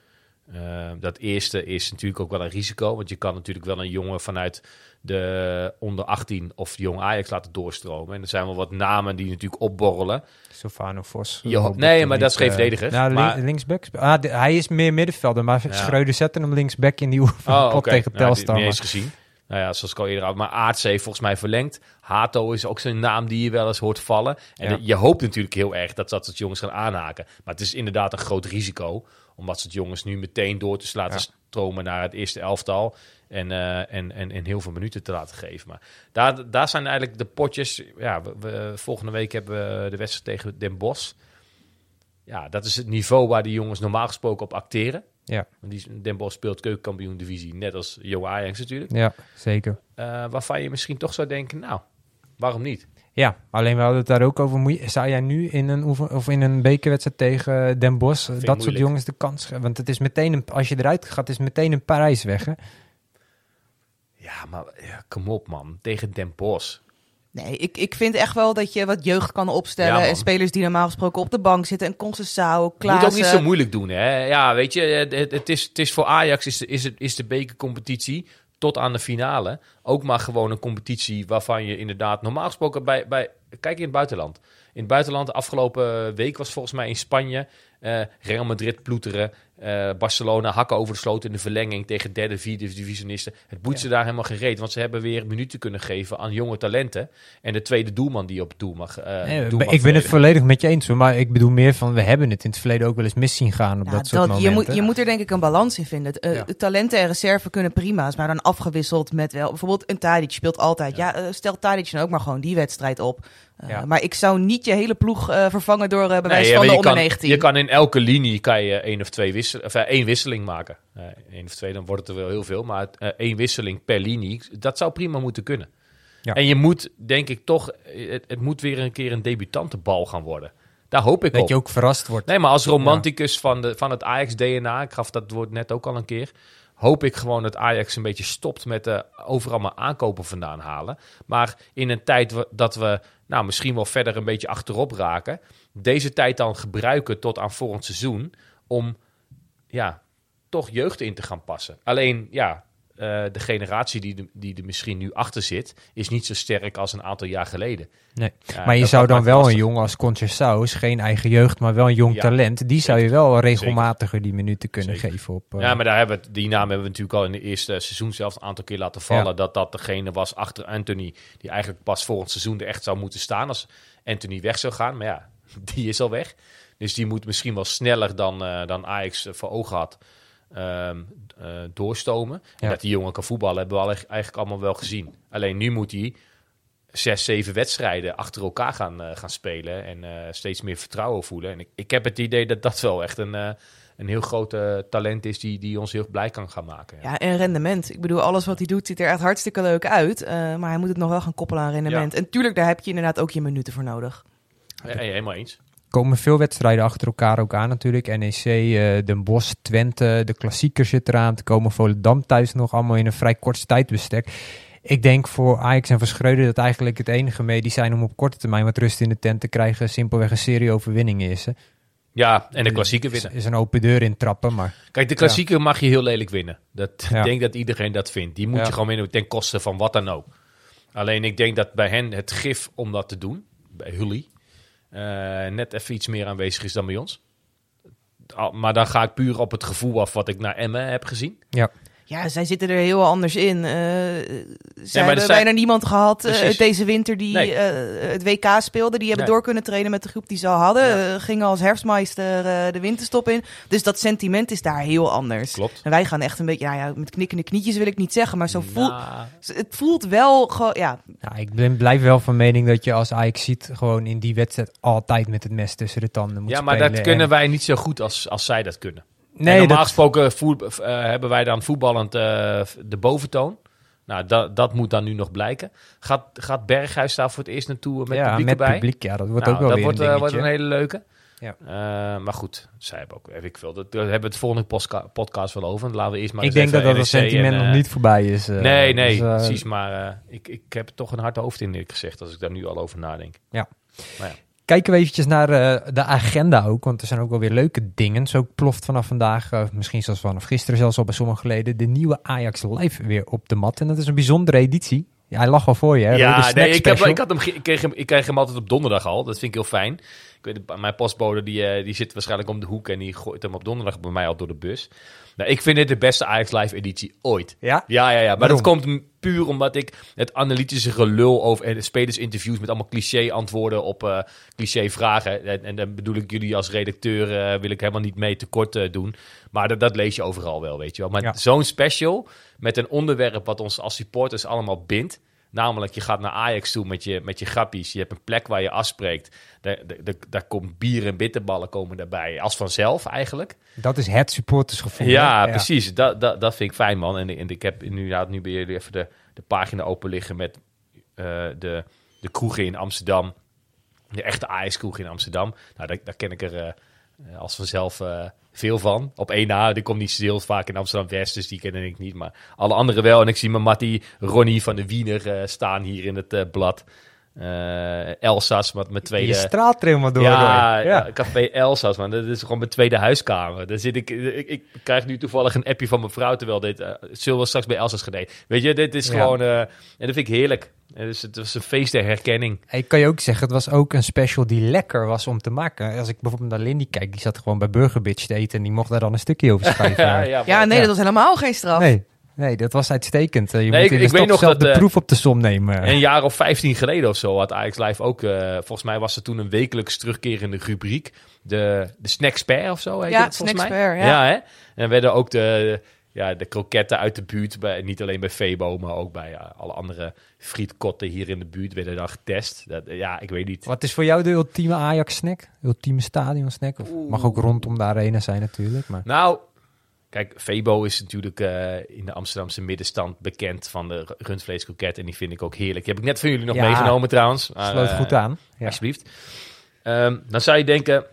Eh, dat eerste is natuurlijk ook wel een risico. Want je kan natuurlijk wel een jongen vanuit de onder 18 of jong Ajax laten doorstromen. En er zijn wel wat namen die natuurlijk opborrelen. Sofano Vos. Ho- nee, maar dat is geen eh, verdediger. nou, Maar- linksback. Ah, de- hij is meer middenvelder, maar Ja. Schreuder zette hem linksback in die oefenpot Oh, tegen Nou, Telstar. eens gezien. Nou ja, zoals ik al eerder had. Maar Aarts heeft volgens mij verlengd. Hato is ook zo'n naam die je wel eens hoort vallen. En Ja. je hoopt natuurlijk heel erg dat dat soort jongens gaan aanhaken. Maar het is inderdaad een groot risico. Om dat soort jongens nu meteen door te laten Ja. stromen naar het eerste elftal. En, eh, en, en, en heel veel minuten te laten geven. Maar daar, daar zijn eigenlijk de potjes. Ja, we, we- volgende week hebben we de wedstrijd tegen Den Bosch. Ja, dat is het niveau waar die jongens normaal gesproken op acteren. Ja. Want die, Den Bosch speelt keukenkampioen divisie, net als Jong Ajax natuurlijk. ja, zeker. Eh, waarvan je misschien toch zou denken, nou, waarom niet? Ja, alleen we hadden het daar ook over. Moet je- zou jij nu in een, oefen, of in een bekerwedstrijd tegen Den Bosch eh, dat soort jongens de kans geven? Want het is meteen een, als je eruit gaat, is meteen een prijs weg. Hè? Ja, maar ja, kom op man, tegen Den Bosch. Nee, ik, ik vind echt wel dat je wat jeugd kan opstellen. en spelers die normaal gesproken op de bank zitten. En Concessao, Je Klaassen. moet ook niet zo moeilijk doen, hè? Ja, weet je, het, het, is, het is voor Ajax is, de- is, het, is de bekercompetitie tot aan de finale ook maar gewoon een competitie waarvan je inderdaad normaal gesproken bij, bij kijk in het buitenland. In het buitenland de afgelopen week was volgens mij in Spanje eh, Real Madrid ploeteren, eh, Barcelona hakken over de sloot in de verlenging tegen derde, vierde divisionisten. Het boet ze daar helemaal gereed, want ze hebben weer minuten kunnen geven aan jonge talenten en de tweede doelman die op het doel mag. eh, Nee, doel mag ik ben het volledig met je eens. hoor, Maar ik bedoel meer van, we hebben het in het verleden ook wel eens mis zien gaan op Ja, dat soort dat, je, moet, je moet er denk ik een balans in vinden. Eh, Ja. De talenten en reserve kunnen prima's, maar dan afgewisseld met wel... Bijvoorbeeld een Tadic speelt altijd. Ja, stel Tadic dan ook maar gewoon die wedstrijd op. Eh, Ja. Maar ik zou niet je hele ploeg eh, vervangen door uh, bij wijze Nee, van de onder kan, 19. Je kan in elke linie kan je één of twee wissel, of, eh, één wisseling maken. Eh één of twee, dan wordt het er wel heel veel. Maar eh, één wisseling per linie, dat zou prima moeten kunnen. Ja. En je moet, denk ik toch, eh, het, het moet weer een keer een debutantenbal gaan worden. Daar hoop ik dat op. je ook verrast wordt. Nee, maar als romanticus van, de, van het Ajax-DNA, ik gaf dat woord net ook al een keer, hoop ik gewoon dat Ajax een beetje stopt met de overal maar aankopen vandaan halen. Maar in een tijd dat we nou, misschien wel verder een beetje achterop raken, deze tijd dan gebruiken tot aan volgend seizoen om ja, toch jeugd in te gaan passen. Alleen ja, eh, de generatie die, er- die er misschien nu achter zit, is niet zo sterk als een aantal jaar geleden. Nee. Maar je zou dan wel een jongen als Conceição, is geen eigen jeugd, maar wel een jong Ja, talent. Die zou je wel regelmatiger die minuten kunnen Zeker. geven op. eh, Ja, maar daar hebben we die naam hebben we natuurlijk al in de eerste seizoen zelfs een aantal keer laten vallen. Ja. Dat dat degene was achter Anthony, die eigenlijk pas volgend seizoen er echt zou moeten staan als Anthony weg zou gaan. Maar ja, die is al weg. Dus die moet misschien wel sneller dan, eh, dan Ajax eh, voor ogen had ehm, eh, doorstomen. En dat die jongen kan voetballen hebben we al eigenlijk allemaal wel gezien. Alleen nu moet hij zes, zeven wedstrijden achter elkaar gaan, eh, gaan spelen. En eh, steeds meer vertrouwen voelen. En ik, ik heb het idee dat dat wel echt een, een heel groot eh, talent is die, die ons heel blij kan gaan maken. Ja. Ja, en rendement. Ik bedoel, alles wat hij doet ziet er echt hartstikke leuk uit. maar hij moet het nog wel gaan koppelen aan rendement. En tuurlijk, daar heb je inderdaad ook je minuten voor nodig. Ja, helemaal eens. Komen veel wedstrijden achter elkaar ook aan natuurlijk. NEC, eh Den Bosch, Twente, de klassiekers zit eraan. te komen Volendam thuis nog allemaal in een vrij kort tijdbestek. Ik denk voor Ajax en voor Schreuder dat eigenlijk het enige mee die zijn om op korte termijn wat rust in de tent te krijgen. Simpelweg een serie overwinningen is. hè. Ja, en de klassieker Is, winnen. is een open deur intrappen, maar Kijk, de klassieker mag je heel lelijk winnen. Dat, Ja. Ik denk dat iedereen dat vindt. Die moet Ja. je gewoon winnen ten koste van wat dan ook. Alleen ik denk dat bij hen het gif om dat te doen, bij Hully, net even iets meer aanwezig is dan bij ons. Maar dan ga ik puur op het gevoel af wat ik naar Emmen heb gezien. ja. Ja, zij zitten er heel anders in. Eh zij hebben bijna niemand gehad eh, Precies. deze winter die Nee. eh, het WK speelde. Die hebben Nee. door kunnen trainen met de groep die ze al hadden. Ja. Gingen als herfstmeister eh, de winterstop in. Dus dat sentiment is daar heel anders. Klopt. En wij gaan echt een beetje, nou ja, met knikkende knietjes wil ik niet zeggen, maar zo voelt, Nou, het voelt wel gewoon, ja, Nou, ik ben, blijf wel van mening dat je als Ajax ziet gewoon in die wedstrijd altijd met het mes tussen de tanden moet ja, maar spelen. dat kunnen En- wij niet zo goed als, als zij dat kunnen. Nee, en normaal dat- gesproken eh, hebben wij dan voetballend eh, de boventoon. Nou, dat, dat moet dan nu nog blijken. Gaat, gaat Berghuis daar voor het eerst naartoe met ja, publiek met erbij? publiek, ja, dat wordt Nou, ook wel dat weer wordt, een eh, wordt een hele leuke. Ja. Eh, maar goed, zij hebben ook, heb ik veel. Dat, daar hebben we het volgende podcast wel over. Laten we eerst maar ik denk dat dat het sentiment en, nog eh, niet voorbij is. eh, nee, nee, dus, eh, precies. Maar eh, ik, ik heb er toch een hard hoofd in, eerlijk gezegd, als ik daar nu al over nadenk. Kijken we eventjes naar eh, de agenda ook, want er zijn ook wel weer leuke dingen. Zo ploft vanaf vandaag, eh, misschien zelfs vanaf gisteren zelfs al bij sommigen geleden, de nieuwe Ajax Live weer op de mat. En dat is een bijzondere editie. Ja, hij lag al voor je, hè? Ja, nee, ik, heb, ik, had hem, ik, kreeg hem, ik krijg hem altijd op donderdag al. Dat vind ik heel fijn. Ik weet, het, mijn postbode die, eh, die zit waarschijnlijk om de hoek en die gooit hem op donderdag bij mij al door de bus. Nou, ik vind dit de beste Ajax Live editie ooit. Ja? Ja, ja, ja. Maar Waarom? dat komt puur omdat ik het analytische gelul over spelersinterviews met allemaal cliché antwoorden op eh, cliché vragen. En, en dan bedoel ik jullie als redacteur eh, wil ik helemaal niet mee tekort doen. Maar dat, dat lees je overal wel, weet je wel. Maar Ja. zo'n special met een onderwerp wat ons als supporters allemaal bindt. Namelijk, je gaat naar Ajax toe met je, met je grappies. Je hebt een plek waar je afspreekt. Daar, daar, daar komt bier en bitterballen komen daarbij. Als vanzelf eigenlijk. Dat is het supportersgevoel. Ja, hè? precies. Dat, dat, dat vind ik fijn, man. En, en ik heb inderdaad nu bij jullie even de, de pagina open liggen met eh, de, de kroegen in Amsterdam. De echte Ajax-kroeg in Amsterdam. Nou, daar, daar ken ik er eh, als vanzelf eh, veel van. Op één na, die komt niet zo heel vaak in Amsterdam-West, dus die ken ik niet. Maar alle anderen wel. En ik zie mijn Mattie Ronnie van de Wiener eh, staan hier in het eh, blad. Eh Elsas, wat mijn tweede... Je straalt er helemaal door. Ja, ja. Café Elsas, man. Dat is gewoon mijn tweede huiskamer. Daar zit ik, ik, ik krijg nu toevallig een appje van mijn vrouw, terwijl dit, eh zullen we straks bij Elsas gedaan. Weet je, dit is Ja. gewoon, eh, en dat vind ik heerlijk. Het, is, het was een feest der herkenning. Ik kan je ook zeggen, het was ook een special die lekker was om te maken. Als ik bijvoorbeeld naar Lindy kijk, die zat gewoon bij Burger Bitch te eten en die mocht daar dan een stukje over schrijven. Ja, ja, Ja, nee, Ja. dat was helemaal geen straf. Nee, nee, dat was uitstekend. Eh, Je Nee, moet ik- in de ik weet nog zelf dat, de eh, proef op de som nemen. Een jaar of 15 geleden of zo had Ajax Live ook, eh, volgens mij was er toen een wekelijks terugkerende rubriek. De, de Snackspert of zo heet Ja, het volgens mij. Snackspert, ja. hè? En dan werden ook de, ja, de kroketten uit de buurt, bij, niet alleen bij Febo, maar ook bij ja, alle andere frietkotten hier in de buurt werden dan getest. Dat, ja, ik weet niet. Wat is voor jou de ultieme Ajax-snack? Ultieme stadion-snack? Of mag ook rondom de arena zijn natuurlijk. Maar Nou, kijk, Febo is natuurlijk eh, in de Amsterdamse middenstand bekend van de rundvleeskroket. En die vind ik ook heerlijk. Die heb ik net van jullie nog Ja. meegenomen trouwens. Maar, sloot eh, goed aan. Ja. Alsjeblieft. Ehm, dan zou je denken,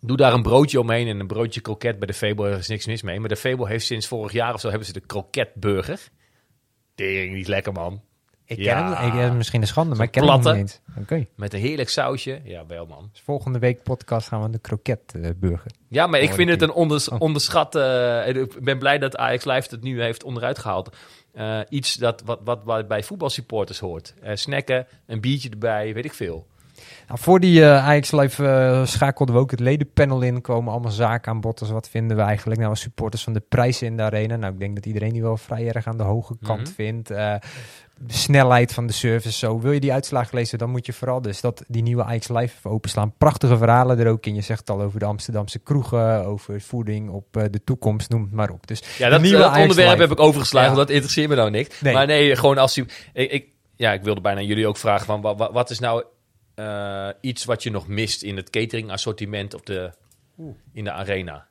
doe daar een broodje omheen en een broodje kroket bij de Febo. Er is niks mis mee. Maar de Febo heeft sinds vorig jaar of zo hebben ze de kroketburger. Tering, niet lekker man. Ik ken hem, ik, misschien een schande, maar ik ken hem platte. niet eens. Oké. Met een heerlijk sausje. Ja, wel man. Dus volgende week podcast gaan we de kroket-burger. Ja, maar ik vind het een onders, Oh. onderschat. eh, ik ben blij dat Ajax Live het nu heeft onderuit gehaald. Eh, iets dat, wat, wat, wat bij voetbalsupporters hoort. Eh, snacken, een biertje erbij, weet ik veel. Nou, voor die eh, Ajax Live eh, schakelden we ook het ledenpanel in. Komen allemaal zaken aan bod. Dus wat vinden we eigenlijk nou als supporters van de prijzen in de arena? Nou, ik denk dat iedereen die wel vrij erg aan de hoge kant Mhm. vindt. Eh, de snelheid van de service. Zo, wil je die uitslag lezen, dan moet je vooral dus dat die nieuwe Ajax Live even openslaan. Prachtige verhalen er ook in. Je zegt het al over de Amsterdamse kroegen, over voeding op eh, de toekomst, noem het maar op. Dus Ja, dat, nieuwe dat Ajax onderwerp Live. heb ik overgeslagen, Ja. dat interesseert me nou niks. Nee. Maar nee, gewoon als u... Ik, ik, ja, ik wilde bijna jullie ook vragen, van, wat, wat is nou eh, iets wat je nog mist in het catering assortiment op de, in de arena?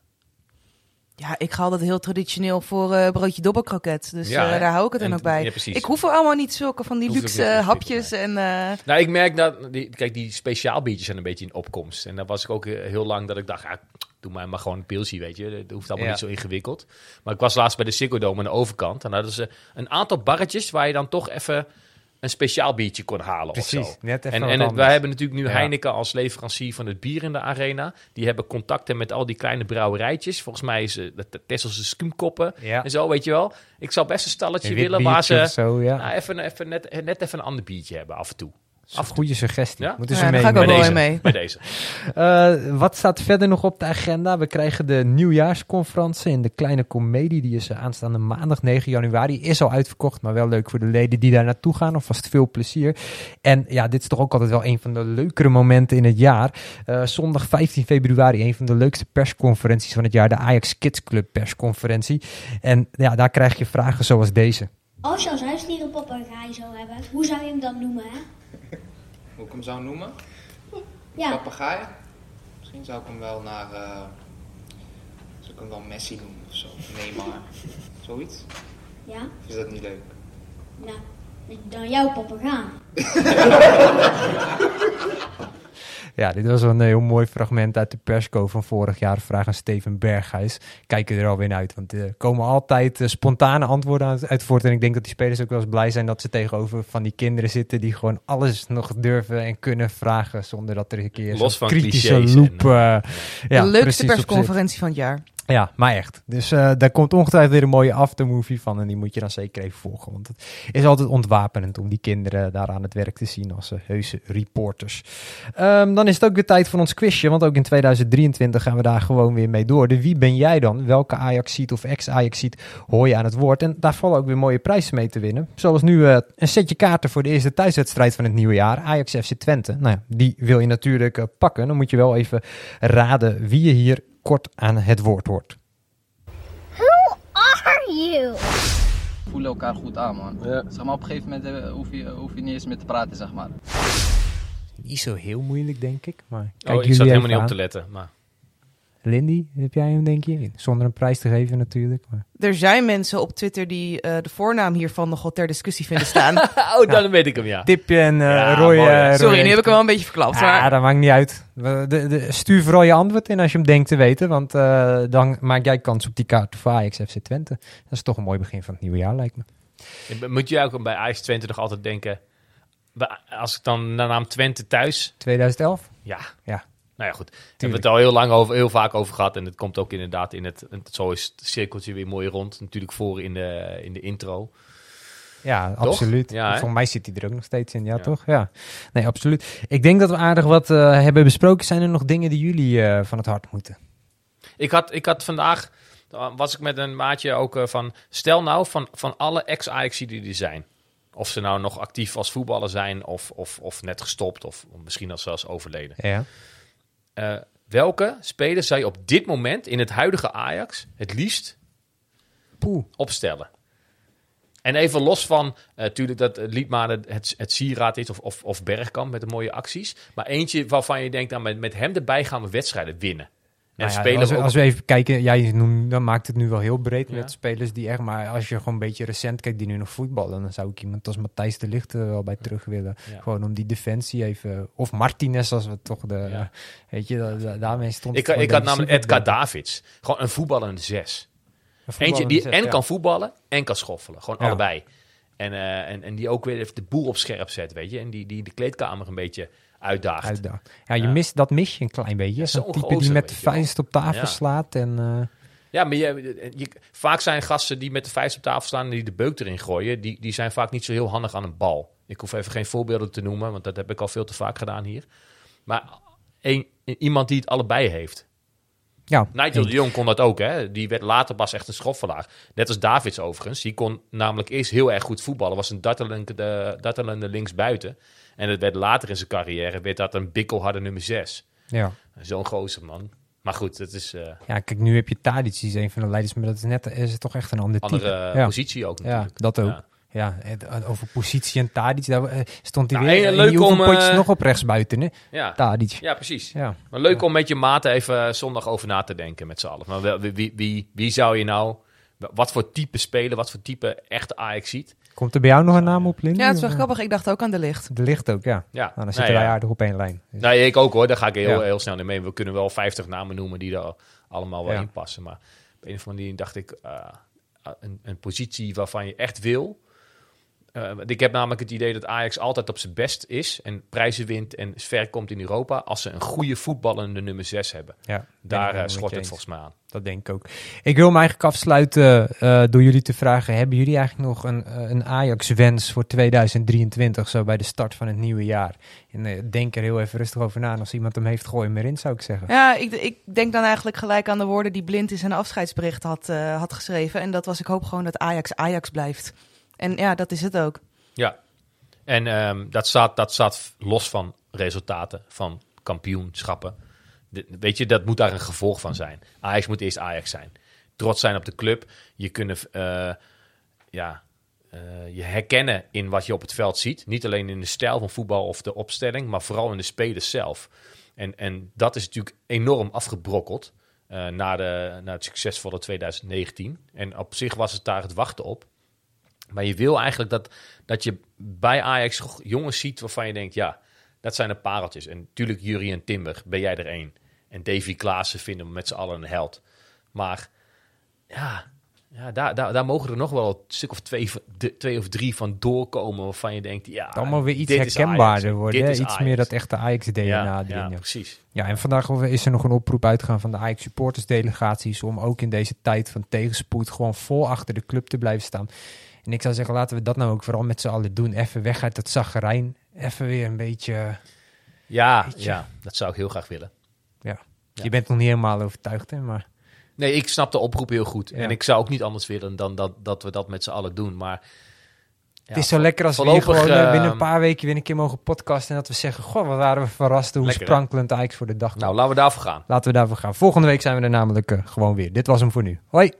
Ja, ik ga altijd heel traditioneel voor eh, broodje dobbelkroket. Dus Ja, eh, daar hou ik het dan ook bij. ja, precies. ik hoef er allemaal niet zulke van die luxe hapjes. En, eh, Nou, ik merk dat, die, kijk, die speciaalbiertjes zijn een beetje in opkomst. En dan was ik ook heel lang dat ik dacht, ja, doe maar, maar gewoon een pilsie, weet je. Dat hoeft allemaal Ja. niet zo ingewikkeld. Maar ik was laatst bij de Ziggo Dome aan de overkant. En daar hadden ze een aantal barretjes waar je dan toch even een speciaal biertje kon halen of Precies, zo. net even En, en het- wij hebben natuurlijk nu Ja. Heineken als leverancier van het bier in de arena. Die hebben contacten met al die kleine brouwerijtjes. Volgens mij is eh, de Tesselse skuumkoppen Ja. en zo, weet je wel. Ik zou best een stalletje willen waar ze of zo, ja. nou, even, even net, net even een ander biertje hebben af en toe. Af goede suggestie. Ja? Moeten Ja, ze daar mee. ga ik ook wel mee. Bij deze. Eh, wat staat verder nog op de agenda? We krijgen de nieuwjaarsconferentie in de kleine comedie. Die is aanstaande maandag 9 januari. Is al uitverkocht, maar wel leuk voor de leden die daar naartoe gaan. Alvast veel plezier. En ja, dit is toch ook altijd wel een van de leukere momenten in het jaar. Eh, zondag 15 februari, een van de leukste persconferenties van het jaar. De Ajax Kids Club persconferentie. En ja, daar krijg je vragen zoals deze. Als je als huisdier een papegaai zou hebben, hoe zou je hem dan noemen, hè? Hoe ik hem zou noemen? Ja, Papegaai? Misschien zou ik hem wel naar. eh zou ik hem wel Messi noemen of zo? Neymar. Zoiets? ja. Of is dat niet leuk? Nou, dan jouw papegaai. Ja, dit was wel een heel mooi fragment uit de persco van vorig jaar. Vraag aan Steven Berghuis. Kijken er alweer naar uit, want er komen altijd eh, spontane antwoorden uit- voort. En ik denk dat die spelers ook wel eens blij zijn dat ze tegenover van die kinderen zitten die gewoon alles nog durven en kunnen vragen zonder dat er een keer van kritische loop... eh, ja, de leukste persconferentie van het jaar. Ja, maar echt. Dus eh, daar komt ongetwijfeld weer een mooie aftermovie van. En die moet je dan zeker even volgen. Want het is altijd ontwapenend om die kinderen daar aan het werk te zien als uh, heuse reporters. Ehm, dan is het ook weer tijd voor ons quizje. Want ook in 2023 gaan we daar gewoon weer mee door. De wie ben jij dan? Welke Ajax-seat of ex-Ajax-seat hoor je aan het woord? En daar vallen ook weer mooie prijzen mee te winnen. Zoals nu eh, een setje kaarten voor de eerste thuiswedstrijd van het nieuwe jaar. Ajax FC Twente. Nou ja, die wil je natuurlijk pakken. Dan moet je wel even raden wie je hier kort aan het woord hoort. Who are you? voelen elkaar goed aan, man. Zeg maar, op een gegeven moment eh, hoef, je, hoef je niet eens meer te praten, zeg maar. Niet zo heel moeilijk, denk ik. Maar kijk Oh, ik zat helemaal niet op te letten. Maar Lindy, heb jij hem, denk je? Zonder een prijs te geven, natuurlijk. Maar... Er zijn mensen op Twitter die eh, de voornaam hiervan nogal ter discussie vinden staan. oh, dan weet ik hem, ja. Tipje en Ja, Roy. Sorry, nu heb ik hem wel een beetje verklapt. Ja, maar dat maakt niet uit. De- de- stuur vooral je antwoord in als je hem denkt te weten. Want eh, dan maak jij kans op die kaart voor Ajax FC Twente. Dat is toch een mooi begin van het nieuwe jaar, lijkt me. Moet je ook bij Ajax Twente nog altijd denken... Als ik dan naar naam Twente thuis... 2011? Ja. Ja. Nou ja, goed. Daar hebben we het al heel lang over, heel vaak over gehad. En het komt ook inderdaad in het... Zo is het cirkeltje weer mooi rond. Natuurlijk voor in de, in de intro. Ja, Toch? absoluut. Ja? Volgens mij zit hij er ook nog steeds in, ja, Ja. toch? Ja. Nee, absoluut. Ik denk dat we aardig wat eh, hebben besproken. Zijn er nog dingen die jullie eh, van het hart moeten? Ik had, ik had vandaag... Was ik met een maatje ook eh, van... Stel nou van, van alle ex-Ajax die er zijn. Of ze nou nog actief als voetballer zijn... Of, of, of net gestopt. Of misschien al zelfs overleden. Ja. Eh, welke speler zou je op dit moment in het huidige Ajax het liefst Poeh. opstellen? En even los van, natuurlijk dat het Liedmaar het, het, het sieraad is of, of, of Bergkamp met de mooie acties. Maar eentje waarvan je denkt, nou, met, met hem erbij gaan we wedstrijden winnen. Nou ja, spelen als, we als even kijken, jij noemt, dan maakt het nu wel heel breed Ja. met spelers die echt, maar als je gewoon een beetje recent kijkt die nu nog voetballen, dan zou ik iemand als Matthijs de Ligt er wel bij terug willen. Ja. Gewoon om die defensie even, of Martinez als we toch de, weet je, da- da- daarmee stond ik, ik had namelijk de- Davids. Gewoon een voetballende zes. een Eentje die en kan voetballen en kan schoffelen. Gewoon allebei. En, eh, en, en die ook weer even de boel op scherp zet, weet je. En die, die de kleedkamer een beetje uitdaagt. Ja, je Ja. Mist, dat mis je een klein beetje. Zo'n type die met de vuist op tafel Ja. slaat en... eh, Ja, maar je, je, vaak zijn gasten die met de vuist op tafel staan en die de beuk erin gooien, die, die zijn vaak niet zo heel handig aan een bal. Ik hoef even geen voorbeelden te noemen, want dat heb ik al veel te vaak gedaan hier. Maar een, iemand die het allebei heeft. ja, Nigel de Jong kon dat ook, hè. Die werd later pas echt een schoffelaar. Net als Davids overigens. Die kon namelijk eerst heel erg goed voetballen. Was een dartelende, dartelende linksbuiten. En het werd later in zijn carrière werd dat een bikkelharde nummer 6. ja. Zo'n gozer, man. Maar goed, het is eh ja, kijk, nu heb je Tadic, die is een van de leiders, maar dat is net is het toch echt een ander andere type. Ja. positie ook Ja, natuurlijk. dat ook. Ja. Ja, het- over positie en Tadic, daar eh, stond hij Nou, weer. leuk die om, eh, nog op rechts buiten, hè? Ja. Tadic. ja, precies. Ja. Maar leuk om met je maten even eh, zondag over na te denken met z'n allen. Maar wie, wie, wie, wie zou je nou... Wat voor type speler, wat voor type echte Ajax ziet? Komt er bij jou nog een naam op, Lindy? ja, het is wel Of, grappig. Ik dacht ook aan de licht. De licht ook, ja. Ja, Nou, dan nou zitten wij ja. aardig op één lijn. Dus- Nee, ik ook hoor. Daar ga ik heel, Ja. heel snel in mee. We kunnen wel 50 namen noemen die er allemaal wel Ja. in passen. Maar op een of andere manier dacht ik... eh, een, een positie waarvan je echt wil... Eh, ik heb namelijk het idee dat Ajax altijd op zijn best is... en prijzen wint en ver komt in Europa... als ze een goede voetballende nummer 6 hebben. ja, Daar met schort het eens. volgens mij aan. Dat denk ik ook. Ik wil hem eigenlijk afsluiten eh, door jullie te vragen: hebben jullie eigenlijk nog een, een Ajax-wens voor 2023, zo bij de start van het nieuwe jaar? En denk er heel even rustig over na. En als iemand hem heeft, gooi hem erin, zou ik zeggen. Ja, ik, ik denk dan eigenlijk gelijk aan de woorden die Blind in zijn afscheidsbericht had, eh, had geschreven. En dat was, ik hoop gewoon dat Ajax Ajax blijft. En ja, dat is het ook. Ja, en ehm, dat, staat, dat staat los van resultaten, van kampioenschappen. Weet je, dat moet daar een gevolg van zijn. Ajax moet eerst Ajax zijn. Trots zijn op de club. Je kunnen eh, ja, eh, je herkennen in wat je op het veld ziet. Niet alleen in de stijl van voetbal of de opstelling, maar vooral in de spelers zelf. En, en dat is natuurlijk enorm afgebrokkeld eh, na, de, na het succesvolle 2019. En op zich was het daar het wachten op. Maar je wil eigenlijk dat, dat je bij Ajax jongens ziet waarvan je denkt, ja, Dat zijn de pareltjes. En natuurlijk Jurie en Timber, ben jij er één. En Davy Klaassen vinden we met z'n allen een held. Maar ja, ja daar, daar, daar mogen er nog wel een stuk of twee, twee of drie van doorkomen waarvan je denkt, ja, allemaal weer iets herkenbaarder worden. Hè? Iets Ajax. meer dat echte Ajax-DNA ja, ja, precies. Ja, en vandaag is er nog een oproep uitgegaan van de Ajax supportersdelegaties om ook in deze tijd van tegenspoed gewoon vol achter de club te blijven staan. En ik zou zeggen, laten we dat nou ook vooral met z'n allen doen. Even weg uit dat zaggerijn. Even weer een beetje... Ja, ja, dat zou ik heel graag willen. Ja. Ja. Je bent nog niet helemaal overtuigd, hè? Maar Nee, ik snap de oproep heel goed. Ja. En ik zou ook niet anders willen dan dat, dat we dat met z'n allen doen. Maar ja, het is zo lekker als we hier gewoon eh, eh, binnen een paar weken weer een keer mogen podcasten. En dat we zeggen, goh, wat waren we verrast hoe Lekker, sprankelend Ajax voor de dag kwam. Nou, laten we daarvoor gaan. Laten we daarvoor gaan. Volgende week zijn we er namelijk eh, gewoon weer. Dit was hem voor nu. Hoi!